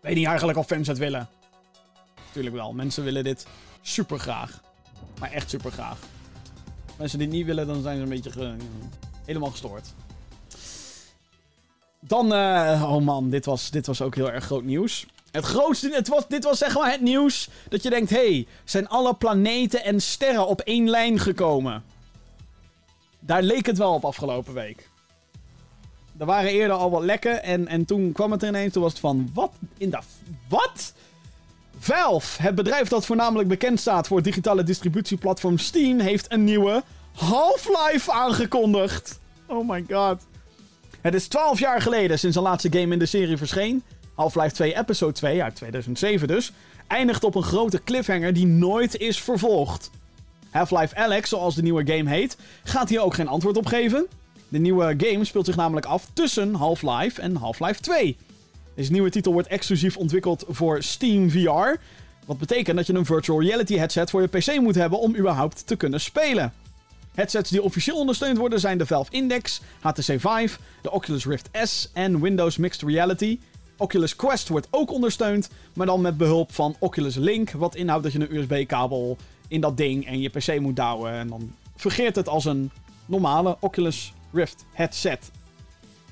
weet niet eigenlijk of fans het willen. Tuurlijk wel, mensen willen dit super graag. Maar echt super graag. Mensen die het niet willen, dan zijn ze een beetje helemaal gestoord. Dan, eh, oh man, dit was, dit was ook heel erg groot nieuws. Het grootste, het was, dit was zeg maar het nieuws dat je denkt, hey, zijn alle planeten en sterren op één lijn gekomen? Daar leek het wel op afgelopen week. Er waren eerder al wat lekken en, en toen kwam het er ineens, toen was het van, wat in de... Wat? Valve, het bedrijf dat voornamelijk bekend staat voor het digitale distributieplatform Steam, heeft een nieuwe Half-Life aangekondigd. Oh my god. Het is 12 jaar geleden sinds de laatste game in de serie verscheen. Half-Life 2 Episode 2 uit 2007 dus. Eindigt op een grote cliffhanger die nooit is vervolgd. Half-Life Alex, zoals de nieuwe game heet, gaat hier ook geen antwoord op geven. De nieuwe game speelt zich namelijk af tussen Half-Life en Half-Life 2. Deze nieuwe titel wordt exclusief ontwikkeld voor Steam VR. Wat betekent dat je een virtual reality headset voor je PC moet hebben om überhaupt te kunnen spelen. Headsets die officieel ondersteund worden zijn de Valve Index, HTC Vive, de Oculus Rift S en Windows Mixed Reality. Oculus Quest wordt ook ondersteund, maar dan met behulp van Oculus Link, wat inhoudt dat je een USB-kabel in dat ding en je PC moet douwen. En dan fungeert het als een normale Oculus Rift headset.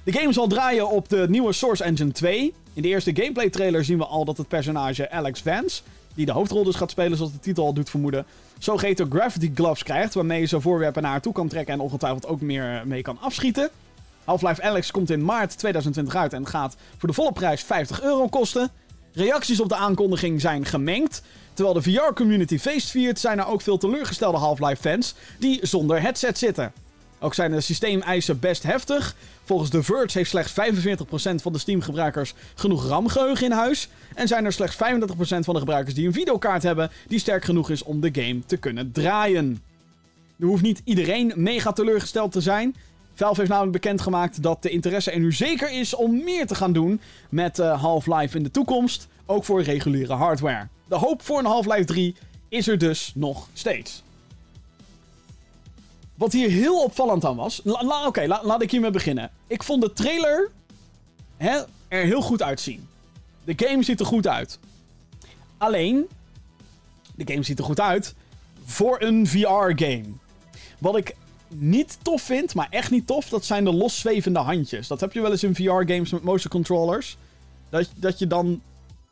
De game zal draaien op de nieuwe Source Engine 2. In de eerste gameplay trailer zien we al dat het personage Alex Vance die de hoofdrol dus gaat spelen, zoals de titel al doet vermoeden, zogeheten Gravity Gloves krijgt, waarmee zo voorwerpen naar haar toe kan trekken en ongetwijfeld ook meer mee kan afschieten. Half-Life Alex komt in maart 2020 uit en gaat voor de volle prijs 50 euro kosten. Reacties op de aankondiging zijn gemengd. Terwijl de VR-community feest viert, zijn er ook veel teleurgestelde Half-Life-fans die zonder headset zitten. Ook zijn de systeemeisen best heftig. Volgens The Verge heeft slechts 45% van de Steam-gebruikers genoeg RAM-geheugen in huis. En zijn er slechts 35% van de gebruikers die een videokaart hebben die sterk genoeg is om de game te kunnen draaien. Er hoeft niet iedereen mega teleurgesteld te zijn. Valve heeft namelijk bekendgemaakt dat de interesse er nu zeker is om meer te gaan doen met uh, Half-Life in de toekomst, ook voor reguliere hardware. De hoop voor een Half-Life 3 is er dus nog steeds. Wat hier heel opvallend aan was. Oké, laat ik hiermee beginnen. Ik vond de trailer hè, er heel goed uitzien. De game ziet er goed uit. Alleen, de game ziet er goed uit voor een VR-game. Wat ik niet tof vind, maar echt niet tof, dat zijn de loszwevende handjes. Dat heb je wel eens in VR-games met motion controllers. Dat, dat je dan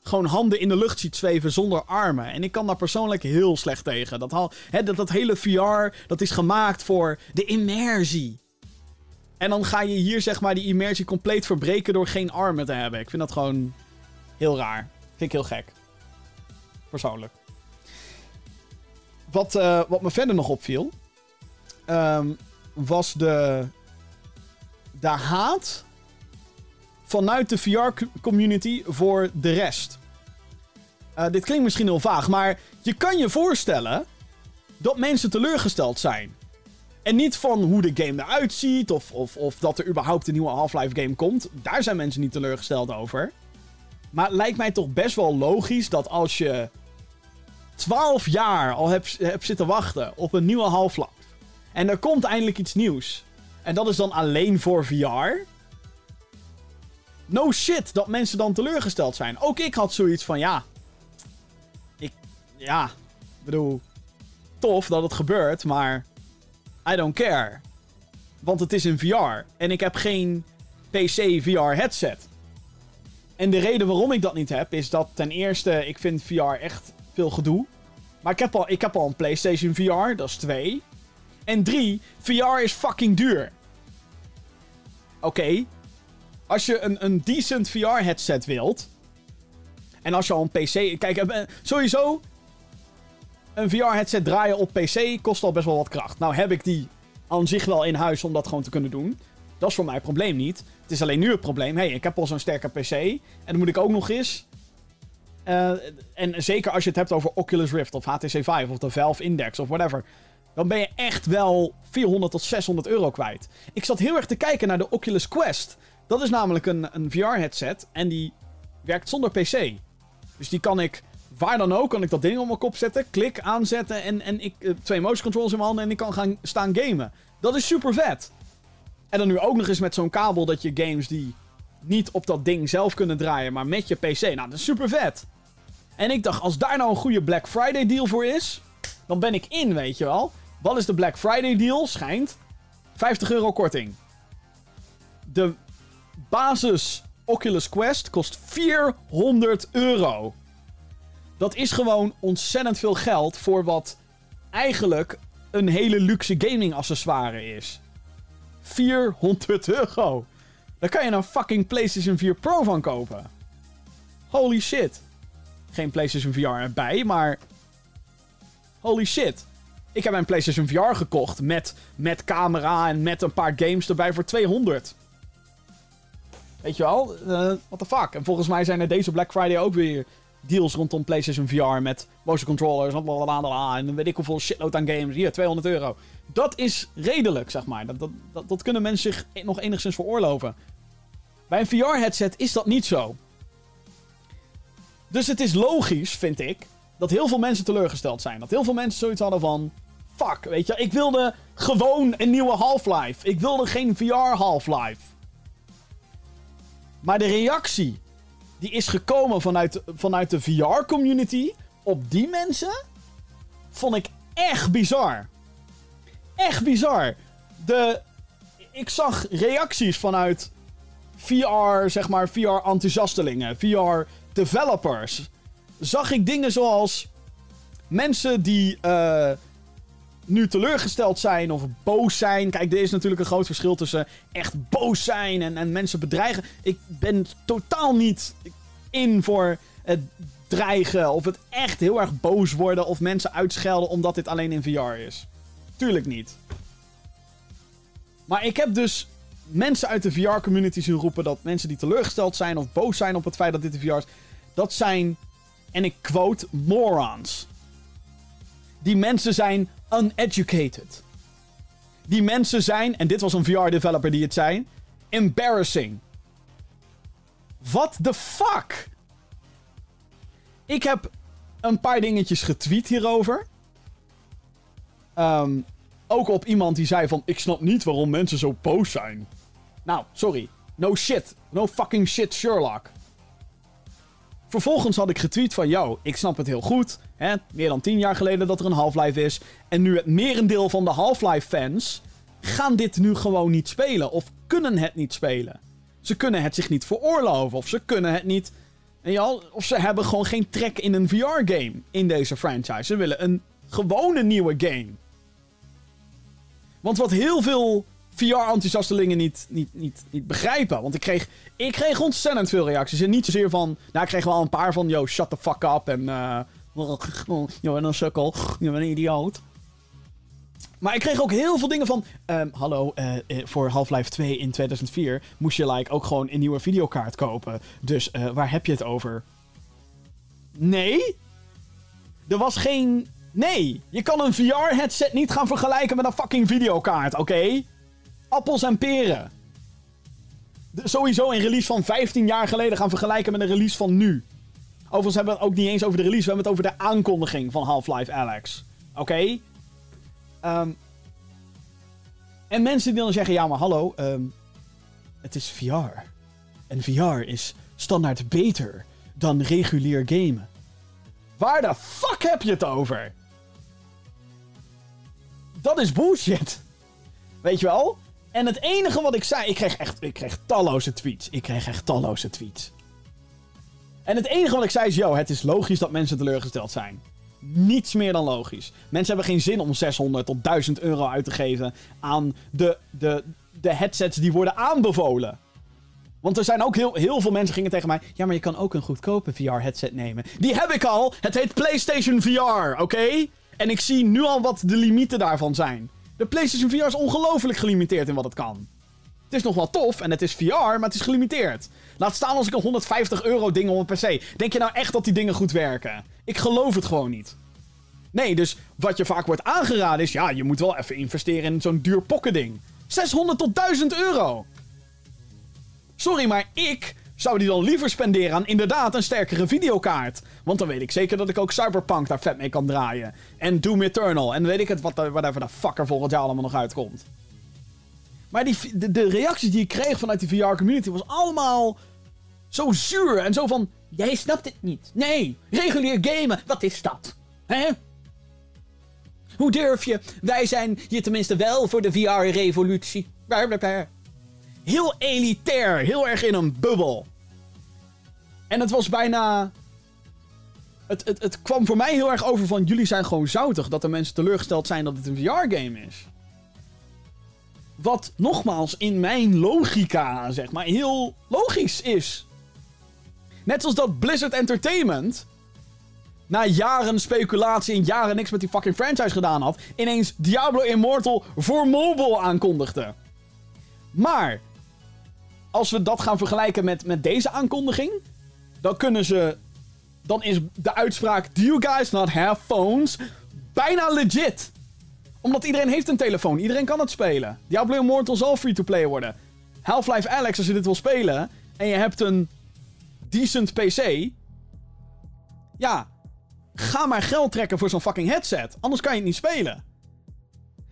gewoon handen in de lucht ziet zweven zonder armen. En ik kan daar persoonlijk heel slecht tegen. Dat, he, dat, dat hele VR, dat is gemaakt voor de immersie. En dan ga je hier zeg maar die immersie compleet verbreken door geen armen te hebben. Ik vind dat gewoon heel raar. Vind ik heel gek. Persoonlijk. Wat, uh, wat me verder nog opviel... Um, was de, de haat vanuit de VR-community voor de rest. Uh, dit klinkt misschien heel vaag, maar je kan je voorstellen dat mensen teleurgesteld zijn. En niet van hoe de game eruit ziet of, of, of dat er überhaupt een nieuwe Half-Life game komt. Daar zijn mensen niet teleurgesteld over. Maar het lijkt mij toch best wel logisch dat als je 12 jaar al hebt, hebt zitten wachten op een nieuwe Half-Life. En er komt eindelijk iets nieuws. En dat is dan alleen voor VR. No shit dat mensen dan teleurgesteld zijn. Ook ik had zoiets van, ja. Ik, ja. Ik bedoel, tof dat het gebeurt, maar. I don't care. Want het is een VR. En ik heb geen PC VR headset. En de reden waarom ik dat niet heb, is dat ten eerste, ik vind VR echt veel gedoe. Maar ik heb al, ik heb al een PlayStation VR, dat is twee. En drie, VR is fucking duur. Oké. Als je een, een decent VR-headset wilt. En als je al een PC. Kijk, eh, sowieso. Een VR-headset draaien op PC kost al best wel wat kracht. Nou heb ik die aan zich wel in huis om dat gewoon te kunnen doen. Dat is voor mij het probleem niet. Het is alleen nu het probleem. hey, ik heb al zo'n sterke PC. En dan moet ik ook nog eens. Uh, en zeker als je het hebt over Oculus Rift of HTC Vive of de Valve Index of whatever dan ben je echt wel 400 tot 600 euro kwijt. Ik zat heel erg te kijken naar de Oculus Quest. Dat is namelijk een, een VR-headset en die werkt zonder PC. Dus die kan ik, waar dan ook, kan ik dat ding op mijn kop zetten, klik aanzetten en, en ik, uh, twee motion controls in mijn handen en ik kan gaan staan gamen. Dat is super vet. En dan nu ook nog eens met zo'n kabel dat je games die niet op dat ding zelf kunnen draaien, maar met je PC. Nou, dat is super vet. En ik dacht, als daar nou een goede Black Friday deal voor is, dan ben ik in, weet je wel. Wat is de Black Friday deal? Schijnt 50 euro korting. De basis Oculus Quest kost 400 euro. Dat is gewoon ontzettend veel geld voor wat eigenlijk een hele luxe gaming accessoire is. 400 euro. Daar kan je een fucking PlayStation 4 Pro van kopen. Holy shit. Geen PlayStation VR erbij, maar. Holy shit. Ik heb mijn PlayStation VR gekocht met, met camera en met een paar games erbij voor 200. Weet je wel? Uh, what the fuck? En volgens mij zijn er deze Black Friday ook weer deals rondom PlayStation VR met motion controllers en en weet ik hoeveel shitload aan games. Hier, 200 euro. Dat is redelijk, zeg maar. Dat, dat, dat, dat kunnen mensen zich nog enigszins veroorloven. Bij een VR-headset is dat niet zo. Dus het is logisch, vind ik, dat heel veel mensen teleurgesteld zijn. Dat heel veel mensen zoiets hadden van fuck, weet je. Ik wilde gewoon een nieuwe Half-Life. Ik wilde geen VR Half-Life. Maar de reactie die is gekomen vanuit, vanuit de VR-community op die mensen vond ik echt bizar. Echt bizar. De, ik zag reacties vanuit VR, zeg maar, VR-enthousiastelingen, VR-developers. zag ik dingen zoals mensen die uh, nu teleurgesteld zijn of boos zijn. Kijk, er is natuurlijk een groot verschil tussen echt boos zijn en, en mensen bedreigen. Ik ben totaal niet in voor het dreigen of het echt heel erg boos worden of mensen uitschelden omdat dit alleen in VR is. Tuurlijk niet. Maar ik heb dus mensen uit de VR-community zien roepen dat mensen die teleurgesteld zijn of boos zijn op het feit dat dit de VR is, dat zijn, en ik quote, morons. Die mensen zijn uneducated. Die mensen zijn, en dit was een VR-developer die het zei, embarrassing. What the fuck? Ik heb een paar dingetjes getweet hierover. Um, ook op iemand die zei van... Ik snap niet waarom mensen zo boos zijn. Nou, sorry. No shit. No fucking shit, Sherlock. Vervolgens had ik getweet van... Yo, ik snap het heel goed. Hè? Meer dan tien jaar geleden dat er een Half-Life is. En nu het merendeel van de Half-Life fans... gaan dit nu gewoon niet spelen. Of kunnen het niet spelen. Ze kunnen het zich niet veroorloven. Of ze kunnen het niet... Ja, of ze hebben gewoon geen trek in een VR-game in deze franchise. Ze willen een gewone nieuwe game. Want wat heel veel VR-enthousiastelingen niet, niet, niet, niet begrijpen. Want ik kreeg, ik kreeg ontzettend veel reacties. En niet zozeer van. Nou, ik kreeg wel een paar van. Yo, shut the fuck up. En. Uh, je bent een sukkel. Je bent een idioot. Maar ik kreeg ook heel veel dingen van. Um, hallo, uh, voor Half-Life 2 in 2004 moest je like, ook gewoon een nieuwe videokaart kopen. Dus waar heb je het over? Nee? Er was geen Nee, je kan een VR-headset niet gaan vergelijken met een fucking videokaart, oké? Appels en peren. sowieso een release van 15 jaar geleden gaan vergelijken met een release van nu. Overigens hebben we het ook niet eens over de release, we hebben het over de aankondiging van Half-Life Alex. Oké? Ehm, en mensen die dan zeggen, ja maar hallo, um, het is VR. En VR is standaard beter dan regulier gamen. Waar de fuck heb je het over? Dat is bullshit. Weet je wel? En het enige wat ik zei, ik kreeg echt ik kreeg talloze tweets. Ik kreeg echt talloze tweets. En het enige wat ik zei is, yo, het is logisch dat mensen teleurgesteld zijn. Niets meer dan logisch. Mensen hebben geen zin om 600 tot 1000 euro uit te geven aan de, de, de headsets die worden aanbevolen. Want er zijn ook heel, heel veel mensen gingen tegen mij. Ja, maar je kan ook een goedkope VR-headset nemen. Die heb ik al. Het heet PlayStation VR, oké? En ik zie nu al wat de limieten daarvan zijn. De PlayStation VR is ongelooflijk gelimiteerd in wat het kan. Het is nog wel tof en het is VR, maar het is gelimiteerd. Laat staan als ik een 150 euro ding op een PC. Denk je nou echt dat die dingen goed werken? Ik geloof het gewoon niet. Nee, dus wat je vaak wordt aangeraden is... Ja, je moet wel even investeren in zo'n duur pokkending. 600 tot 1000 euro. Sorry, maar ik zou die dan liever spenderen aan inderdaad een sterkere videokaart. Want dan weet ik zeker dat ik ook Cyberpunk daar vet mee kan draaien. En Doom Eternal. En weet ik het wat, whatever de fucker volgend jaar allemaal nog uitkomt. Maar die, de, reacties die ik kreeg vanuit die VR-community was allemaal zo zuur. En zo van, jij snapt het niet. Nee, regulier gamen, wat is dat? Hè? Hoe durf je? Wij zijn hier tenminste wel voor de VR-revolutie heel elitair. Heel erg in een bubbel. En het was bijna. Het, het, het kwam voor mij heel erg over van jullie zijn gewoon zoutig. Dat de mensen teleurgesteld zijn dat het een VR-game is. Wat nogmaals in mijn logica, zeg maar, heel logisch is. Net zoals dat Blizzard Entertainment. Na jaren speculatie en jaren niks met die fucking franchise gedaan had. ineens Diablo Immortal voor mobile aankondigde. Maar als we dat gaan vergelijken met, met deze aankondiging, dan kunnen ze. Dan is de uitspraak: Do you guys not have phones? bijna legit. Omdat iedereen heeft een telefoon, iedereen kan het spelen. Diablo Immortal zal free-to-play worden. Half-Life Alex, als je dit wil spelen en je hebt een decent PC. Ja, ga maar geld trekken voor zo'n fucking headset. Anders kan je het niet spelen.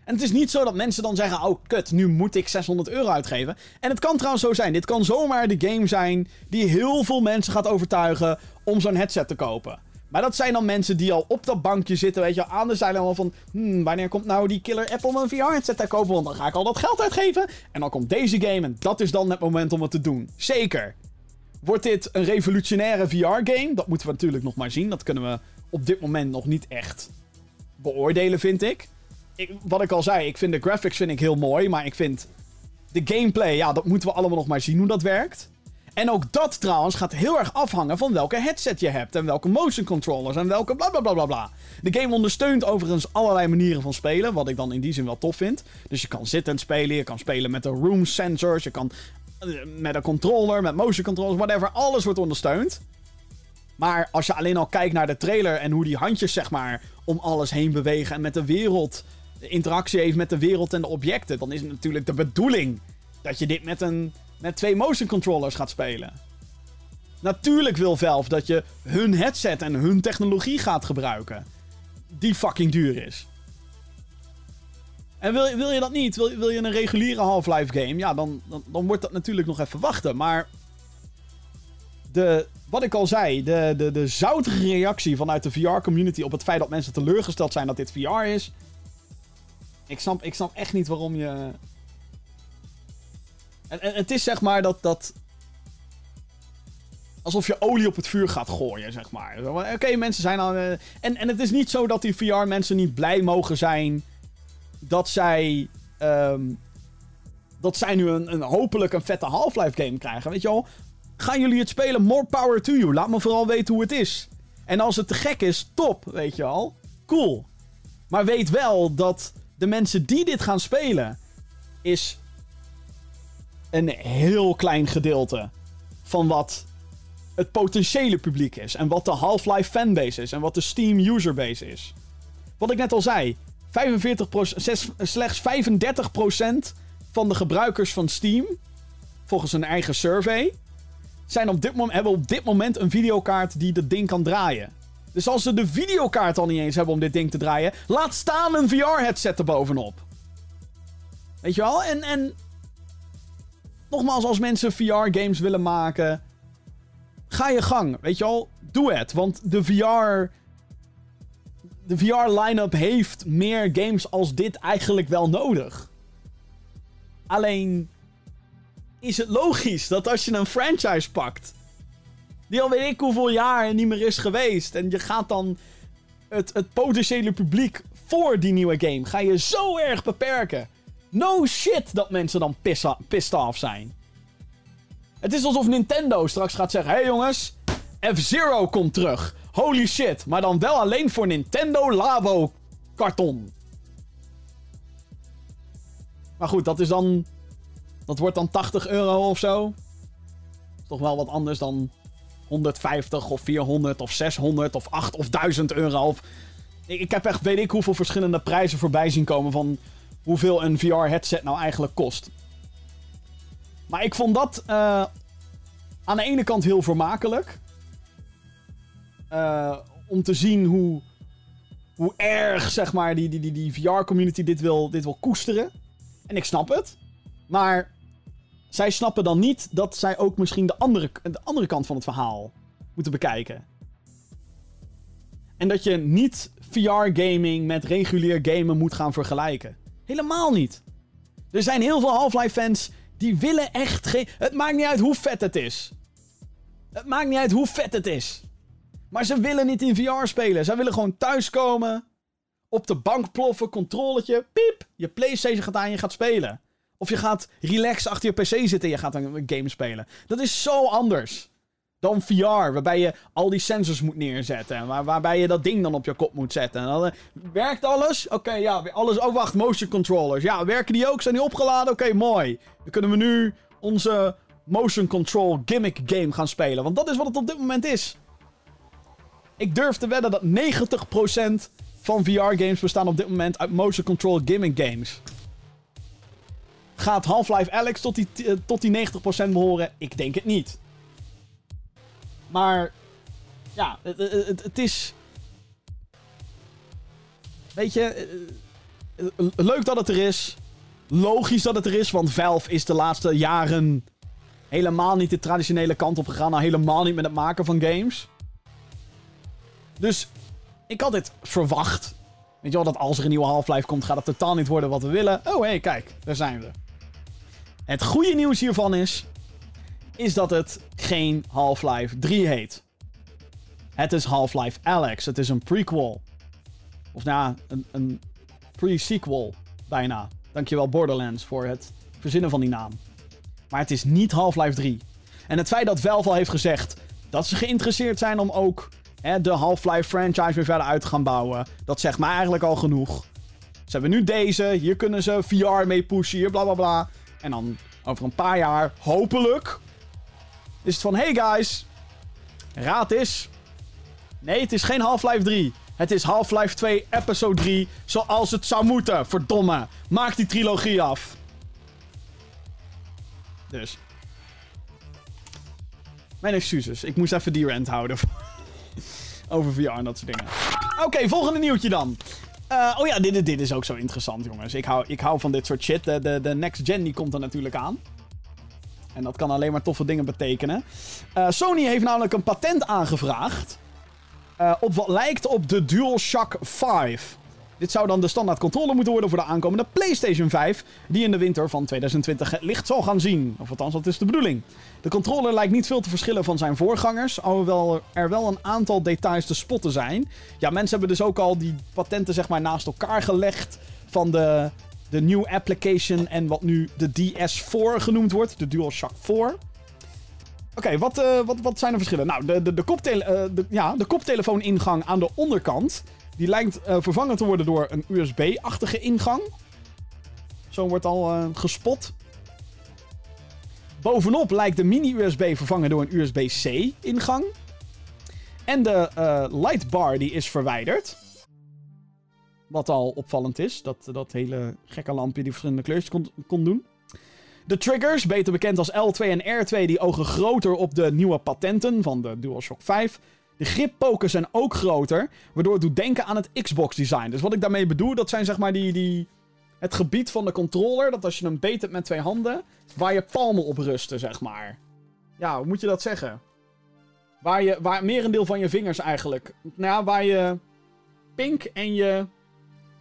En het is niet zo dat mensen dan zeggen: Oh, kut, nu moet ik 600 euro uitgeven. En het kan trouwens zo zijn. Dit kan zomaar de game zijn die heel veel mensen gaat overtuigen om zo'n headset te kopen. Maar dat zijn dan mensen die al op dat bankje zitten, weet je, aan de zijlijn van... Hmm, wanneer komt nou die killer Apple een VR-headset te kopen? Want dan ga ik al dat geld uitgeven. En dan komt deze game en dat is dan het moment om het te doen. Zeker. Wordt dit een revolutionaire VR-game? Dat moeten we natuurlijk nog maar zien. Dat kunnen we op dit moment nog niet echt beoordelen, vind ik. Ik. Wat ik al zei, ik vind de graphics vind ik heel mooi. Maar ik vind de gameplay, ja, dat moeten we allemaal nog maar zien hoe dat werkt. En ook dat trouwens gaat heel erg afhangen van welke headset je hebt. En welke motion controllers en welke bla bla bla bla bla. De game ondersteunt overigens allerlei manieren van spelen. Wat ik dan in die zin wel tof vind. Dus je kan zittend spelen, je kan spelen met de room sensors. Je kan eh, met een controller, met motion controllers, whatever. Alles wordt ondersteund. Maar als je alleen al kijkt naar de trailer en hoe die handjes zeg maar om alles heen bewegen. En met de wereld, interactie heeft met de wereld en de objecten. Dan is het natuurlijk de bedoeling dat je dit met een met twee motion controllers gaat spelen. Natuurlijk wil Valve dat je hun headset en hun technologie gaat gebruiken. Die fucking duur is. En wil, wil je dat niet? Wil, wil je een reguliere Half-Life game? Ja, dan, dan, dan wordt dat natuurlijk nog even wachten. Maar de, wat ik al zei, de, de, de zoutige reactie vanuit de VR-community op het feit dat mensen teleurgesteld zijn dat dit VR is. Ik snap, ik snap echt niet waarom je, en, en, het is zeg maar dat, dat. Alsof je olie op het vuur gaat gooien, zeg maar. Oké, mensen zijn al. Uh, en, en het is niet zo dat die VR-mensen niet blij mogen zijn. Dat zij. Um, dat zij nu een, een hopelijk een vette Half-Life game krijgen. Weet je wel? Gaan jullie het spelen? More power to you. Laat me vooral weten hoe het is. En als het te gek is, top, weet je wel. Cool. Maar weet wel dat de mensen die dit gaan spelen. is een heel klein gedeelte van wat het potentiële publiek is. En wat de Half-Life fanbase is. En wat de Steam userbase is. Wat ik net al zei. 45%, slechts 35% van de gebruikers van Steam, volgens een eigen survey, zijn op dit moment, hebben op dit moment een videokaart die dat ding kan draaien. Dus als ze de videokaart al niet eens hebben om dit ding te draaien, laat staan een VR-headset erbovenop. Weet je wel? En, en nogmaals, als mensen VR-games willen maken, ga je gang. Weet je al, doe het. Want de VR. De VR-line-up heeft meer games als dit eigenlijk wel nodig. Alleen is het logisch dat als je een franchise pakt. Die al weet ik hoeveel jaar niet meer is geweest. En je gaat dan het, het potentiële publiek voor die nieuwe game. Ga je zo erg beperken. No shit dat mensen dan pissed off zijn. Het is alsof Nintendo straks gaat zeggen: hé hey jongens, F-Zero komt terug. Holy shit, maar dan wel alleen voor Nintendo Labo karton. Maar goed, dat is dan. Dat wordt dan 80 euro of zo. Toch wel wat anders dan 150 of 400 of 600 of 8 of 1000 euro. Of... Ik heb echt weet ik hoeveel verschillende prijzen voorbij zien komen van hoeveel een VR-headset nou eigenlijk kost. Maar ik vond dat uh, aan de ene kant heel vermakelijk. Uh, om te zien hoe, hoe erg, zeg maar, die, die, die, die VR-community dit wil, dit wil koesteren. En ik snap het. Maar zij snappen dan niet dat zij ook misschien de andere, de andere kant van het verhaal moeten bekijken. En dat je niet VR-gaming met regulier gamen moet gaan vergelijken. Helemaal niet. Er zijn heel veel Half-Life fans die willen echt geen. Het maakt niet uit hoe vet het is. Het maakt niet uit hoe vet het is. Maar ze willen niet in VR spelen. Ze willen gewoon thuiskomen. Op de bank ploffen, controletje. Piep. Je PlayStation gaat aan je gaat spelen. Of je gaat relax achter je PC zitten en je gaat een game spelen. Dat is zo anders dan VR, waarbij je al die sensors moet neerzetten. Waar, waarbij je dat ding dan op je kop moet zetten. En dan, uh, werkt alles? Oké, ja, alles. Oh, wacht, motion controllers. Ja, werken die ook? Zijn die opgeladen? Oké, mooi. Dan kunnen we nu onze motion control gimmick game gaan spelen. Want dat is wat het op dit moment is. Ik durf te wedden dat 90% van VR-games bestaan op dit moment uit motion control gimmick games. Gaat Half-Life Alex tot die, uh, tot die 90% behoren? Ik denk het niet. Maar ja, het, het, het is. Weet je, eh, eh, leuk dat het er is. Logisch dat het er is, want Valve is de laatste jaren helemaal niet de traditionele kant op gegaan. Nou, helemaal niet met het maken van games. Dus ik had dit verwacht. Weet je wel, dat als er een nieuwe Half-Life komt, gaat het totaal niet worden wat we willen. Oh, hé, hey, kijk, daar zijn we. Het goede nieuws hiervan is... is dat het geen Half-Life 3 heet. Het is Half-Life Alex. Het is een prequel. Of nou een, een pre-sequel bijna. Dankjewel Borderlands voor het verzinnen van die naam. Maar het is niet Half-Life 3. En het feit dat Valve al heeft gezegd dat ze geïnteresseerd zijn om ook hè, de Half-Life franchise weer verder uit te gaan bouwen. Dat zegt mij eigenlijk al genoeg. Ze hebben nu deze, hier kunnen ze VR mee pushen, hier bla. En dan over een paar jaar, hopelijk, is het van: hey guys, raad is. Nee, het is geen Half-Life 3. Het is Half-Life 2 Episode 3 zoals het zou moeten. Verdomme. Maak die trilogie af. Dus. Mijn excuses. Ik moest even die rant houden. Over VR en dat soort dingen. Oké, volgende nieuwtje dan. Uh, oh ja, dit, dit, is ook zo interessant, jongens. Ik hou, ik hou van dit soort shit. De, de, de next gen die komt er natuurlijk aan. En dat kan alleen maar toffe dingen betekenen. Uh, Sony heeft namelijk een patent aangevraagd. Uh, op wat lijkt op de DualShock 5. Dit zou dan de standaard controller moeten worden voor de aankomende PlayStation 5, die in de winter van 2020 het licht zal gaan zien. Of althans, dat is de bedoeling. De controller lijkt niet veel te verschillen van zijn voorgangers, alhoewel er wel een aantal details te spotten zijn. Ja, mensen hebben dus ook al die patenten zeg maar naast elkaar gelegd van de, de New Application en wat nu de DS4 genoemd wordt, de DualShock 4. Oké, wat, uh, wat, wat zijn de verschillen? Nou, de, de, de, koptele de, ja, de koptelefoon-ingang aan de onderkant die lijkt uh, vervangen te worden door een USB-achtige ingang. Zo wordt al uh, gespot. Bovenop lijkt de mini-USB vervangen door een USB-C-ingang. En de uh, lightbar die is verwijderd. Wat al opvallend is. Dat, dat hele gekke lampje die verschillende kleurtjes kon, kon doen. De triggers, beter bekend als L2 en R2, die ogen groter op de nieuwe patenten van de DualShock 5. De grippoken zijn ook groter, waardoor het doet denken aan het Xbox design. Dus wat ik daarmee bedoel, dat zijn zeg maar die, die, het gebied van de controller, dat als je hem beet hebt met twee handen, waar je palmen op rusten, zeg maar. Ja, hoe moet je dat zeggen? Waar je, waar merendeel van je vingers eigenlijk, nou waar je pink en je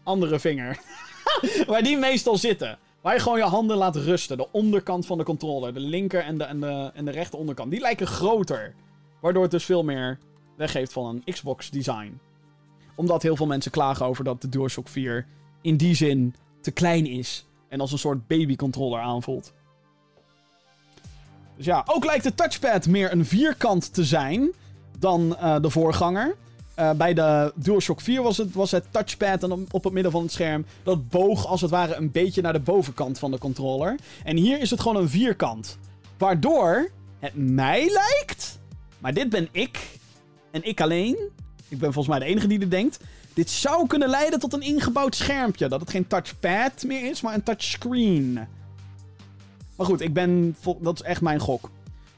andere vinger, waar die meestal zitten. Waar je gewoon je handen laat rusten. De onderkant van de controller. De linker en de, en de, en de rechter onderkant. Die lijken groter. Waardoor het dus veel meer weggeeft van een Xbox design. Omdat heel veel mensen klagen over dat de DualShock 4 in die zin te klein is. En als een soort babycontroller aanvoelt. Dus ja, ook lijkt de touchpad meer een vierkant te zijn dan uh, de voorganger. Uh, bij de DualShock 4 was het, was het touchpad op het midden van het scherm. Dat boog als het ware een beetje naar de bovenkant van de controller. En hier is het gewoon een vierkant. Waardoor het mij lijkt. Maar dit ben ik. En ik alleen. Ik ben volgens mij de enige die dit denkt. Dit zou kunnen leiden tot een ingebouwd schermpje. Dat het geen touchpad meer is, maar een touchscreen. Maar goed, ik ben. Dat is echt mijn gok.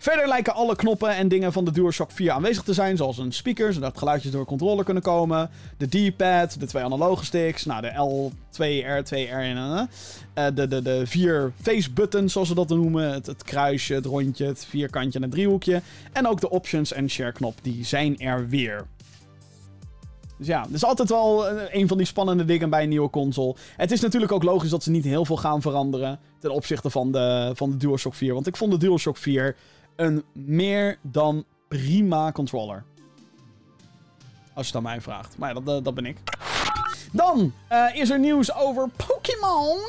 Verder lijken alle knoppen en dingen van de DualShock 4 aanwezig te zijn, zoals een speaker, zodat geluidjes door de controller kunnen komen. De D-pad, de twee analoge sticks, nou, de L2, R2, R en uh, de, de, de vier face buttons, zoals ze dat noemen. Het, het, kruisje, het rondje, het vierkantje en het driehoekje. En ook de options en share knop, die zijn er weer. Dus ja, dat is altijd wel een van die spannende dingen bij een nieuwe console. Het is natuurlijk ook logisch dat ze niet heel veel gaan veranderen ten opzichte van de, van de DualShock 4. Want ik vond de DualShock 4 een meer dan prima controller. Als je het aan mij vraagt. Maar ja, dat, dat ben ik. Dan uh, is er nieuws over Pokémon.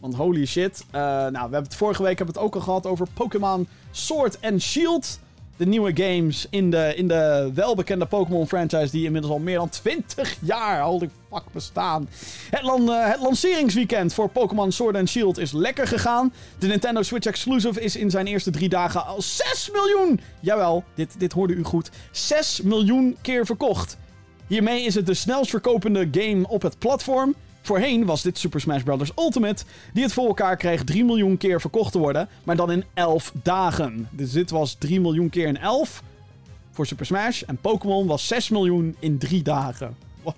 Want holy shit. Uh, nou, we hebben het vorige week hebben het ook al gehad over Pokémon Sword and Shield de nieuwe games in de, in de welbekende Pokémon franchise die inmiddels al meer dan 20 jaar, holy fuck, bestaan. Het, uh, het lanceringsweekend voor Pokémon Sword and Shield is lekker gegaan. De Nintendo Switch Exclusive is in zijn eerste drie dagen al 6 miljoen, jawel, dit, dit hoorde u goed, 6 miljoen keer verkocht. Hiermee is het de snelst verkopende game op het platform. Voorheen was dit Super Smash Bros. Ultimate, die het voor elkaar kreeg 3 miljoen keer verkocht te worden, maar dan in 11 dagen. Dus dit was 3 miljoen keer in 11 voor Super Smash. En Pokémon was 6 miljoen in 3 dagen. Wat?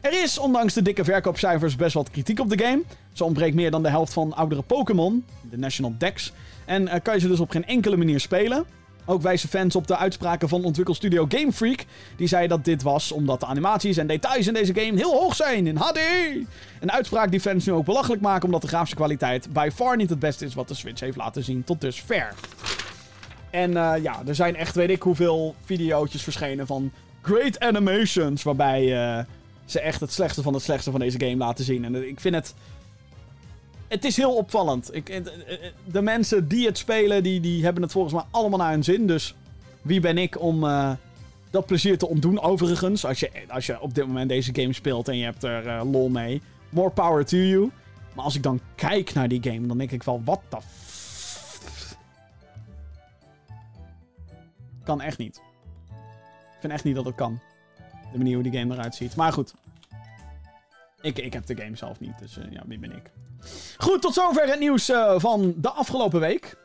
Er is, ondanks de dikke verkoopcijfers, best wat kritiek op de game. Zo ontbreekt meer dan de helft van oudere Pokémon, de National Dex. En uh, kan je ze dus op geen enkele manier spelen. Ook wijzen fans op de uitspraken van ontwikkelstudio Game Freak. Die zei dat dit was omdat de animaties en details in deze game heel hoog zijn in HD. Een uitspraak die fans nu ook belachelijk maken omdat de grafische kwaliteit by far niet het beste is wat de Switch heeft laten zien tot dusver. En uh, ja, er zijn echt weet ik hoeveel video's verschenen van great animations waarbij uh, ze echt het slechtste van het slechtste van deze game laten zien. En ik vind het het is heel opvallend. Ik, de mensen die het spelen, die, die hebben het volgens mij allemaal naar hun zin. Dus wie ben ik om dat plezier te ontdoen? Overigens, als je, als je op dit moment deze game speelt en je hebt er lol mee. More power to you. Maar als ik dan kijk naar die game, dan denk ik wel, wat de Kan echt niet. Ik vind echt niet dat het kan. De manier hoe die game eruit ziet. Maar goed. Ik, ik heb de game zelf niet, dus ja, wie ben ik? Goed, tot zover het nieuws uh, van de afgelopen week.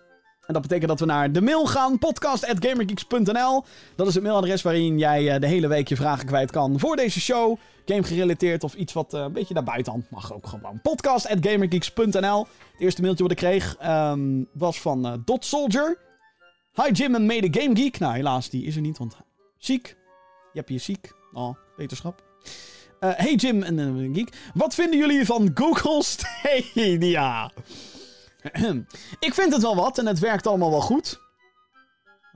En dat betekent dat we naar de mail gaan. Podcast.gamergeeks.nl Dat is het mailadres waarin jij uh, de hele week je vragen kwijt kan voor deze show. Game gerelateerd of iets wat uh, een beetje naar hand mag ook gewoon. Podcast.gamergeeks.nl Het eerste mailtje wat ik kreeg um, was van Dot Soldier. Hi Jim en mede Game Geek. Nou, helaas, die is er niet, want ziek. Je hebt je ziek. Oh, wetenschap. Uh, hey Jim en uh, Geek. Wat vinden jullie van Google Stadia? ik vind het wel wat en het werkt allemaal wel goed.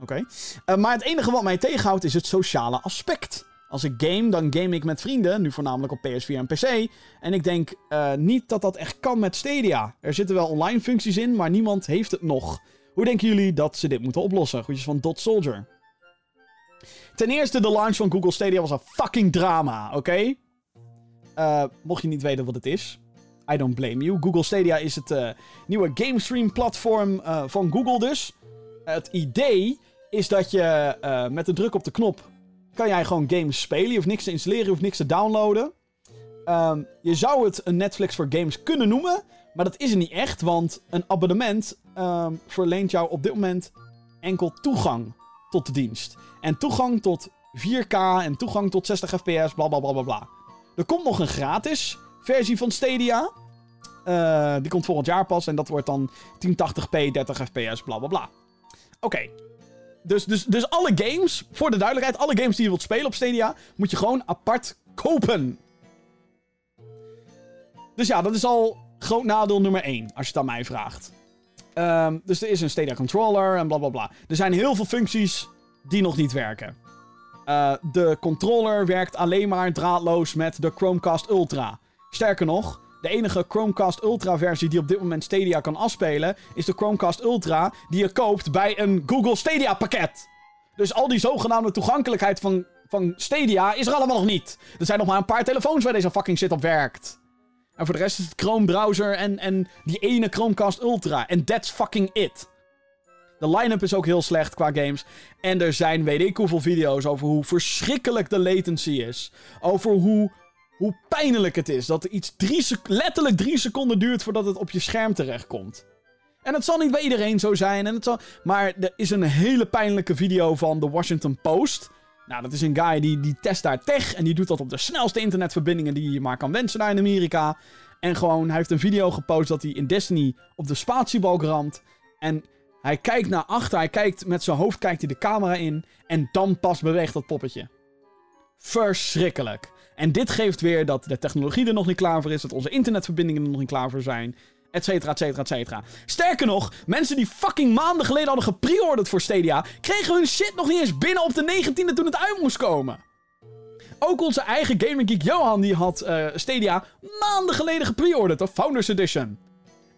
Oké. Uh, maar het enige wat mij tegenhoudt is het sociale aspect. Als ik game, dan game ik met vrienden, nu voornamelijk op PS4 en PC. En ik denk niet dat dat echt kan met Stadia. Er zitten wel online functies in, maar niemand heeft het nog. Hoe denken jullie dat ze dit moeten oplossen? Goedjes van Dot Soldier. Ten eerste, de launch van Google Stadia was een fucking drama, oké? Uh, mocht je niet weten wat het is, I don't blame you. Google Stadia is het uh, nieuwe gamestream platform uh, van Google dus. Het idee is dat je met een druk op de knop kan jij gewoon games spelen. Je hoeft niks te installeren, je hoeft niks te downloaden. Um, je zou het een Netflix voor games kunnen noemen, maar dat is het niet echt, want een abonnement um, verleent jou op dit moment enkel toegang tot de dienst. En toegang tot 4K en toegang tot 60 fps, bla bla bla bla bla. Er komt nog een gratis versie van Stadia. Uh, die komt volgend jaar pas en dat wordt dan 1080p, 30 fps, bla bla bla. Oké. Dus, dus, dus alle games, voor de duidelijkheid, alle games die je wilt spelen op Stadia, moet je gewoon apart kopen. Dus ja, dat is al groot nadeel nummer 1, als je het aan mij vraagt. Um, dus er is een Stadia controller en bla bla bla. Er zijn heel veel functies die nog niet werken. Uh, de controller werkt alleen maar draadloos met de Chromecast Ultra. Sterker nog, de enige Chromecast Ultra versie die op dit moment Stadia kan afspelen, is de Chromecast Ultra die je koopt bij een Google Stadia pakket. Dus al die zogenaamde toegankelijkheid van, van Stadia is er allemaal nog niet. Er zijn nog maar een paar telefoons waar deze fucking shit op werkt. En voor de rest is het Chrome browser en, en die ene Chromecast Ultra. En that's fucking it. De line-up is ook heel slecht qua games. En er zijn weet ik hoeveel video's over hoe verschrikkelijk de latency is. Over hoe, hoe pijnlijk het is. Dat er iets drie letterlijk drie seconden duurt voordat het op je scherm terechtkomt. En het zal niet bij iedereen zo zijn. En het zal... Maar er is een hele pijnlijke video van The Washington Post. Nou, dat is een guy die, die test daar tech. En die doet dat op de snelste internetverbindingen die je maar kan wensen daar in Amerika. En gewoon, hij heeft een video gepost dat hij in Destiny op de spatiebalk ramt. En hij kijkt naar achter, hij kijkt met zijn hoofd kijkt hij de camera in. En dan pas beweegt dat poppetje. Verschrikkelijk. En dit geeft weer dat de technologie er nog niet klaar voor is. Dat onze internetverbindingen er nog niet klaar voor zijn. Etcetera, etcetera, etcetera. Sterker nog, mensen die fucking maanden geleden hadden gepreorderd voor Stadia. kregen hun shit nog niet eens binnen op de 19e toen het uit moest komen. Ook onze eigen Gaming Geek Johan die had uh, Stadia maanden geleden gepreorderd, de Founders Edition.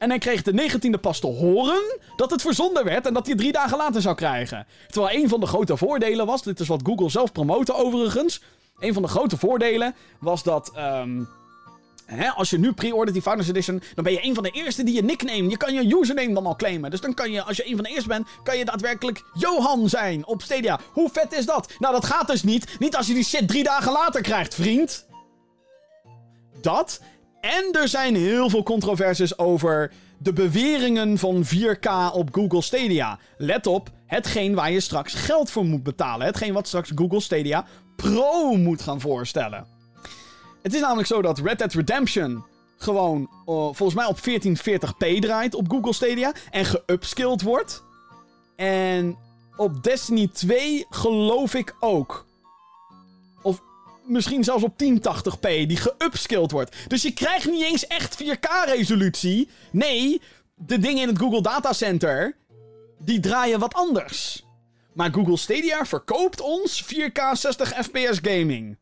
En hij kreeg de 19e pas te horen dat het verzonden werd en dat hij drie dagen later zou krijgen. Terwijl een van de grote voordelen was, dit is wat Google zelf promote overigens. Een van de grote voordelen was dat. Um, hè, als je nu pre-ordert die Founders Edition, dan ben je een van de eerste die je nickname. Je kan je username dan al claimen. Dus dan kan je, als je een van de eerste bent, kan je daadwerkelijk Johan zijn op Stadia. Hoe vet is dat? Nou, dat gaat dus niet. Niet als je die shit drie dagen later krijgt, vriend. Dat. En er zijn heel veel controversies over de beweringen van 4K op Google Stadia. Let op, hetgeen waar je straks geld voor moet betalen. Hetgeen wat straks Google Stadia Pro moet gaan voorstellen. Het is namelijk zo dat Red Dead Redemption gewoon uh, volgens mij op 1440p draait op Google Stadia. En geupskilled wordt. En Op Destiny 2 geloof ik ook. Misschien zelfs op 1080p, die geupskilled wordt. Dus je krijgt niet eens echt 4K-resolutie. Nee, de dingen in het Google Data Center, die draaien wat anders. Maar Google Stadia verkoopt ons 4K 60 FPS gaming.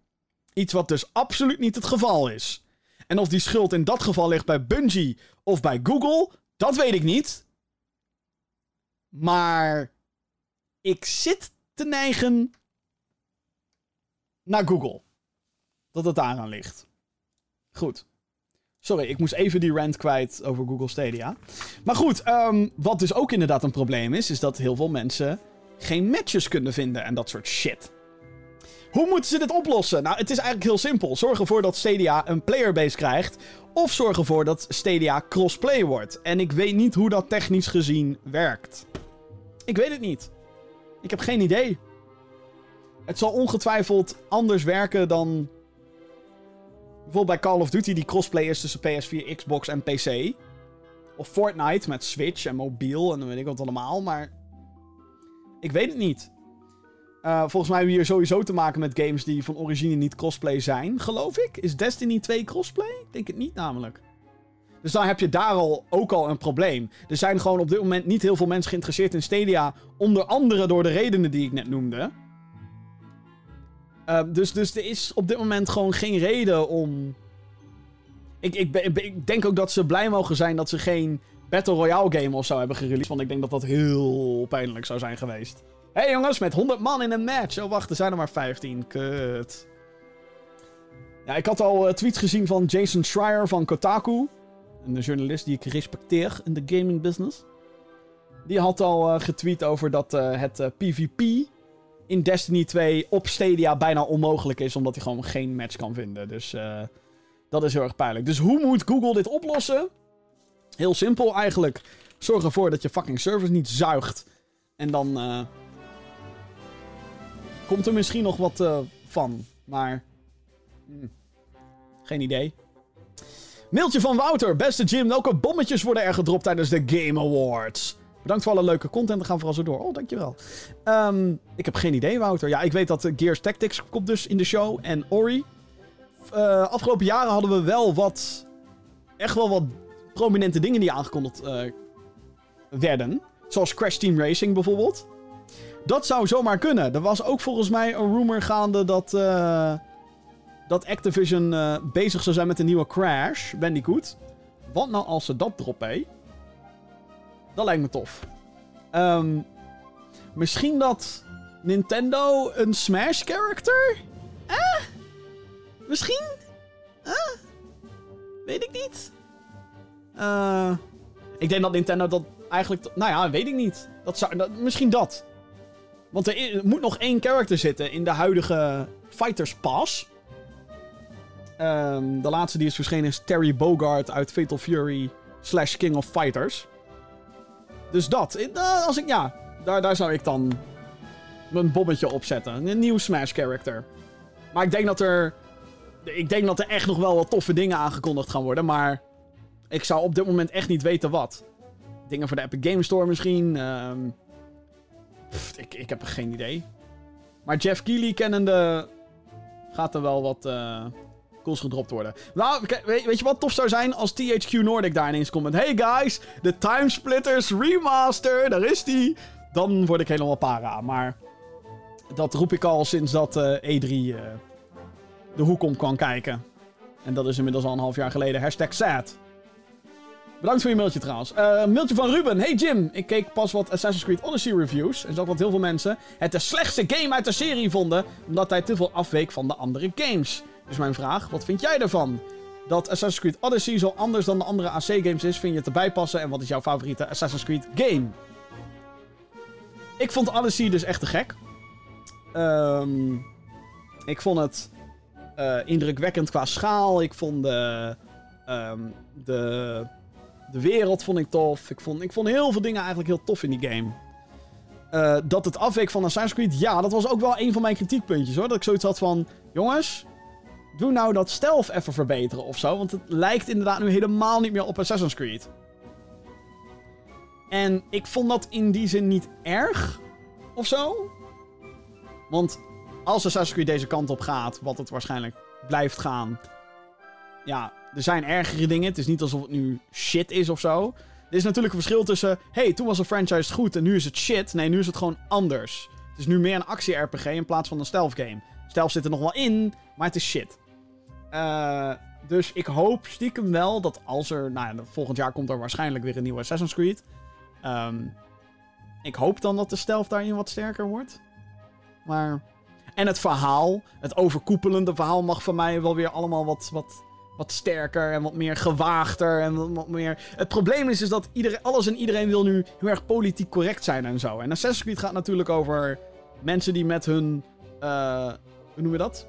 Iets wat dus absoluut niet het geval is. En of die schuld in dat geval ligt bij Bungie of bij Google, dat weet ik niet. Maar ik zit te neigen naar Google. Dat het daaraan ligt. Goed. Sorry, ik moest even die rant kwijt over Google Stadia. Maar goed, um, wat dus ook inderdaad een probleem is, is dat heel veel mensen geen matches kunnen vinden en dat soort shit. Hoe moeten ze dit oplossen? Nou, het is eigenlijk heel simpel. Zorg ervoor dat Stadia een playerbase krijgt. Of zorg ervoor dat Stadia crossplay wordt. En ik weet niet hoe dat technisch gezien werkt. Ik weet het niet. Ik heb geen idee. Het zal ongetwijfeld anders werken dan. Bijvoorbeeld bij Call of Duty, die crossplay is tussen PS4, Xbox en PC. Of Fortnite met Switch en mobiel en dan weet ik wat allemaal. Maar. Ik weet het niet. Uh, volgens mij hebben we hier sowieso te maken met games die van origine niet crossplay zijn, geloof ik. Is Destiny 2 crossplay? Ik denk het niet namelijk. Dus dan heb je daar al ook al een probleem. Er zijn gewoon op dit moment niet heel veel mensen geïnteresseerd in Stadia. Onder andere door de redenen die ik net noemde. Uh, dus, dus er is op dit moment gewoon geen reden om. Ik, ik, ik, denk ook dat ze blij mogen zijn dat ze geen Battle Royale game of zo hebben gereleased. Want ik denk dat dat heel pijnlijk zou zijn geweest. Hé hey jongens, met 100 man in een match. Oh wacht, er zijn er maar 15. Kut. Ja, ik had al uh, tweets gezien van Jason Schreier van Kotaku. Een journalist die ik respecteer in de gaming business. Die had al uh, getweet over dat uh, het PvP in Destiny 2 op Stadia bijna onmogelijk is. Omdat hij gewoon geen match kan vinden. Dus dat is heel erg pijnlijk. Dus hoe moet Google dit oplossen? Heel simpel eigenlijk. Zorg ervoor dat je fucking servers niet zuigt. En dan komt er misschien nog wat uh, van. Maar. Hmm, geen idee. Mailtje van Wouter. Beste Jim, welke bommetjes worden er gedropt tijdens de Game Awards? Bedankt voor alle leuke content. We gaan vooral zo door. Oh, dankjewel. Um, ik heb geen idee, Wouter. Ja, ik weet dat uh, Gears Tactics komt dus in de show. En Ori. Uh, afgelopen jaren hadden we wel wat... Echt wel wat prominente dingen die aangekondigd uh, werden. Zoals Crash Team Racing bijvoorbeeld. Dat zou zomaar kunnen. Er was ook volgens mij een rumor gaande dat, dat Activision bezig zou zijn met een nieuwe Crash Bandicoot. Wat nou als ze dat droppen, Dat lijkt me tof. Um, misschien dat Nintendo een Smash character? Eh? Misschien? Eh? Weet ik niet. Uh, ik denk dat Nintendo dat eigenlijk... Nou ja, weet ik niet. Dat zou, misschien dat. Want er, moet nog één character zitten in de huidige Fighters Pass. Um, de laatste die is verschenen is Terry Bogard uit Fatal Fury slash King of Fighters. Dus dat. Uh, als ik, ja, daar, daar zou ik dan mijn bobbetje op zetten. Een nieuw Smash character. Maar ik denk dat er... Ik denk dat er echt nog wel wat toffe dingen aangekondigd gaan worden. Maar ik zou op dit moment echt niet weten wat. Dingen voor de Epic Game Store misschien. Um, ik, ik heb geen idee. Maar Jeff Keighley kennende gaat er wel wat uh, cools gedropt worden. Nou, weet, je wat tof zou zijn als THQ Nordic daar ineens komt met... Hey guys, de Timesplitters remaster, daar is die. Dan word ik helemaal para. Maar dat roep ik al sinds dat uh, E3 uh, de hoek om kwam kijken. En dat is inmiddels al een half jaar geleden. Hashtag sad. Bedankt voor je mailtje trouwens. Uh, mailtje van Ruben. Hey Jim, ik keek pas wat Assassin's Creed Odyssey reviews. En zag dat heel veel mensen het de slechtste game uit de serie vonden. Omdat hij te veel afweek van de andere games. Dus mijn vraag, wat vind jij daarvan? Dat Assassin's Creed Odyssey zo anders dan de andere AC-games is, vind je het erbij passen? En wat is jouw favoriete Assassin's Creed game? Ik vond Odyssey dus echt te gek. Um, ik vond het uh, indrukwekkend qua schaal. Ik vond de, um, de de wereld vond ik tof. Ik vond, ik vond heel veel dingen eigenlijk heel tof in die game. Uh, dat het afweek van Assassin's Creed, ja, dat was ook wel een van mijn kritiekpuntjes hoor. Dat ik zoiets had van: jongens, doe nou dat stealth even verbeteren of zo. Want het lijkt inderdaad nu helemaal niet meer op Assassin's Creed. En ik vond dat in die zin niet erg. of zo. Want als Assassin's Creed deze kant op gaat, wat het waarschijnlijk blijft gaan. Ja, er zijn ergere dingen. Het is niet alsof het nu shit is of zo. Er is natuurlijk een verschil tussen. hey, toen was een franchise goed en nu is het shit. Nee, nu is het gewoon anders. Het is nu meer een actie-RPG in plaats van een stealth game. Stealth zit er nog wel in, maar het is shit. Uh, dus ik hoop stiekem wel dat als er. Nou ja, volgend jaar komt er waarschijnlijk weer een nieuwe Assassin's Creed. Um, ik hoop dan dat de stealth daarin wat sterker wordt. Maar. En het verhaal, het overkoepelende verhaal, mag voor mij wel weer allemaal wat, wat, wat sterker en wat meer gewaagder. En wat meer... Het probleem is, is dat iedereen, alles en iedereen wil nu heel erg politiek correct zijn en zo. En Assassin's Creed gaat natuurlijk over mensen die met hun. Uh, hoe noem je dat?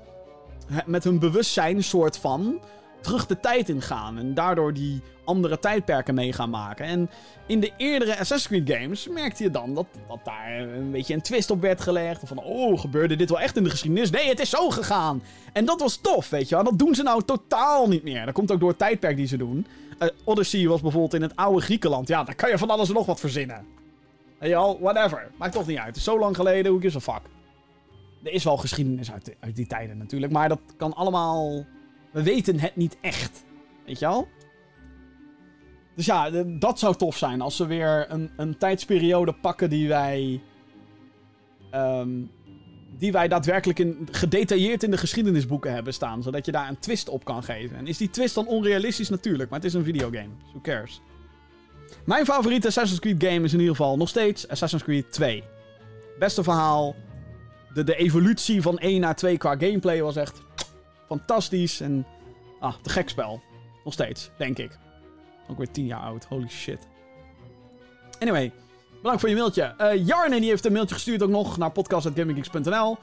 Met hun bewustzijn, soort van terug de tijd ingaan. En daardoor die andere tijdperken mee gaan maken. En in de eerdere Assassin's Creed games merkte je dan dat, dat daar een beetje een twist op werd gelegd. Van, oh, gebeurde dit wel echt in de geschiedenis? Nee, het is zo gegaan. En dat was tof, weet je wel. Dat doen ze nou totaal niet meer. Dat komt ook door het tijdperk die ze doen. Uh, Odyssey was bijvoorbeeld in het oude Griekenland. Ja, daar kan je van alles en nog wat verzinnen. Je al, whatever. Maakt toch niet uit. Het is zo lang geleden, hoe is een fuck. Er is wel geschiedenis uit, uit die tijden natuurlijk. Maar dat kan allemaal we weten het niet echt. Weet je wel? Dus ja, dat zou tof zijn als ze weer een, een tijdsperiode pakken die wij. Um, die wij daadwerkelijk in, gedetailleerd in de geschiedenisboeken hebben staan. Zodat je daar een twist op kan geven. En is die twist dan onrealistisch? Natuurlijk, maar het is een videogame. So who cares? Mijn favoriete Assassin's Creed game is in ieder geval nog steeds Assassin's Creed 2. Beste verhaal. De, de evolutie van 1 naar 2 qua gameplay was echt fantastisch en ah, te gek spel. Nog steeds, denk ik. Ook weer 10 jaar oud, holy shit. Anyway, bedankt voor je mailtje. Uh, Jarne die heeft een mailtje gestuurd ook nog naar podcast.gaminggeeks.nl.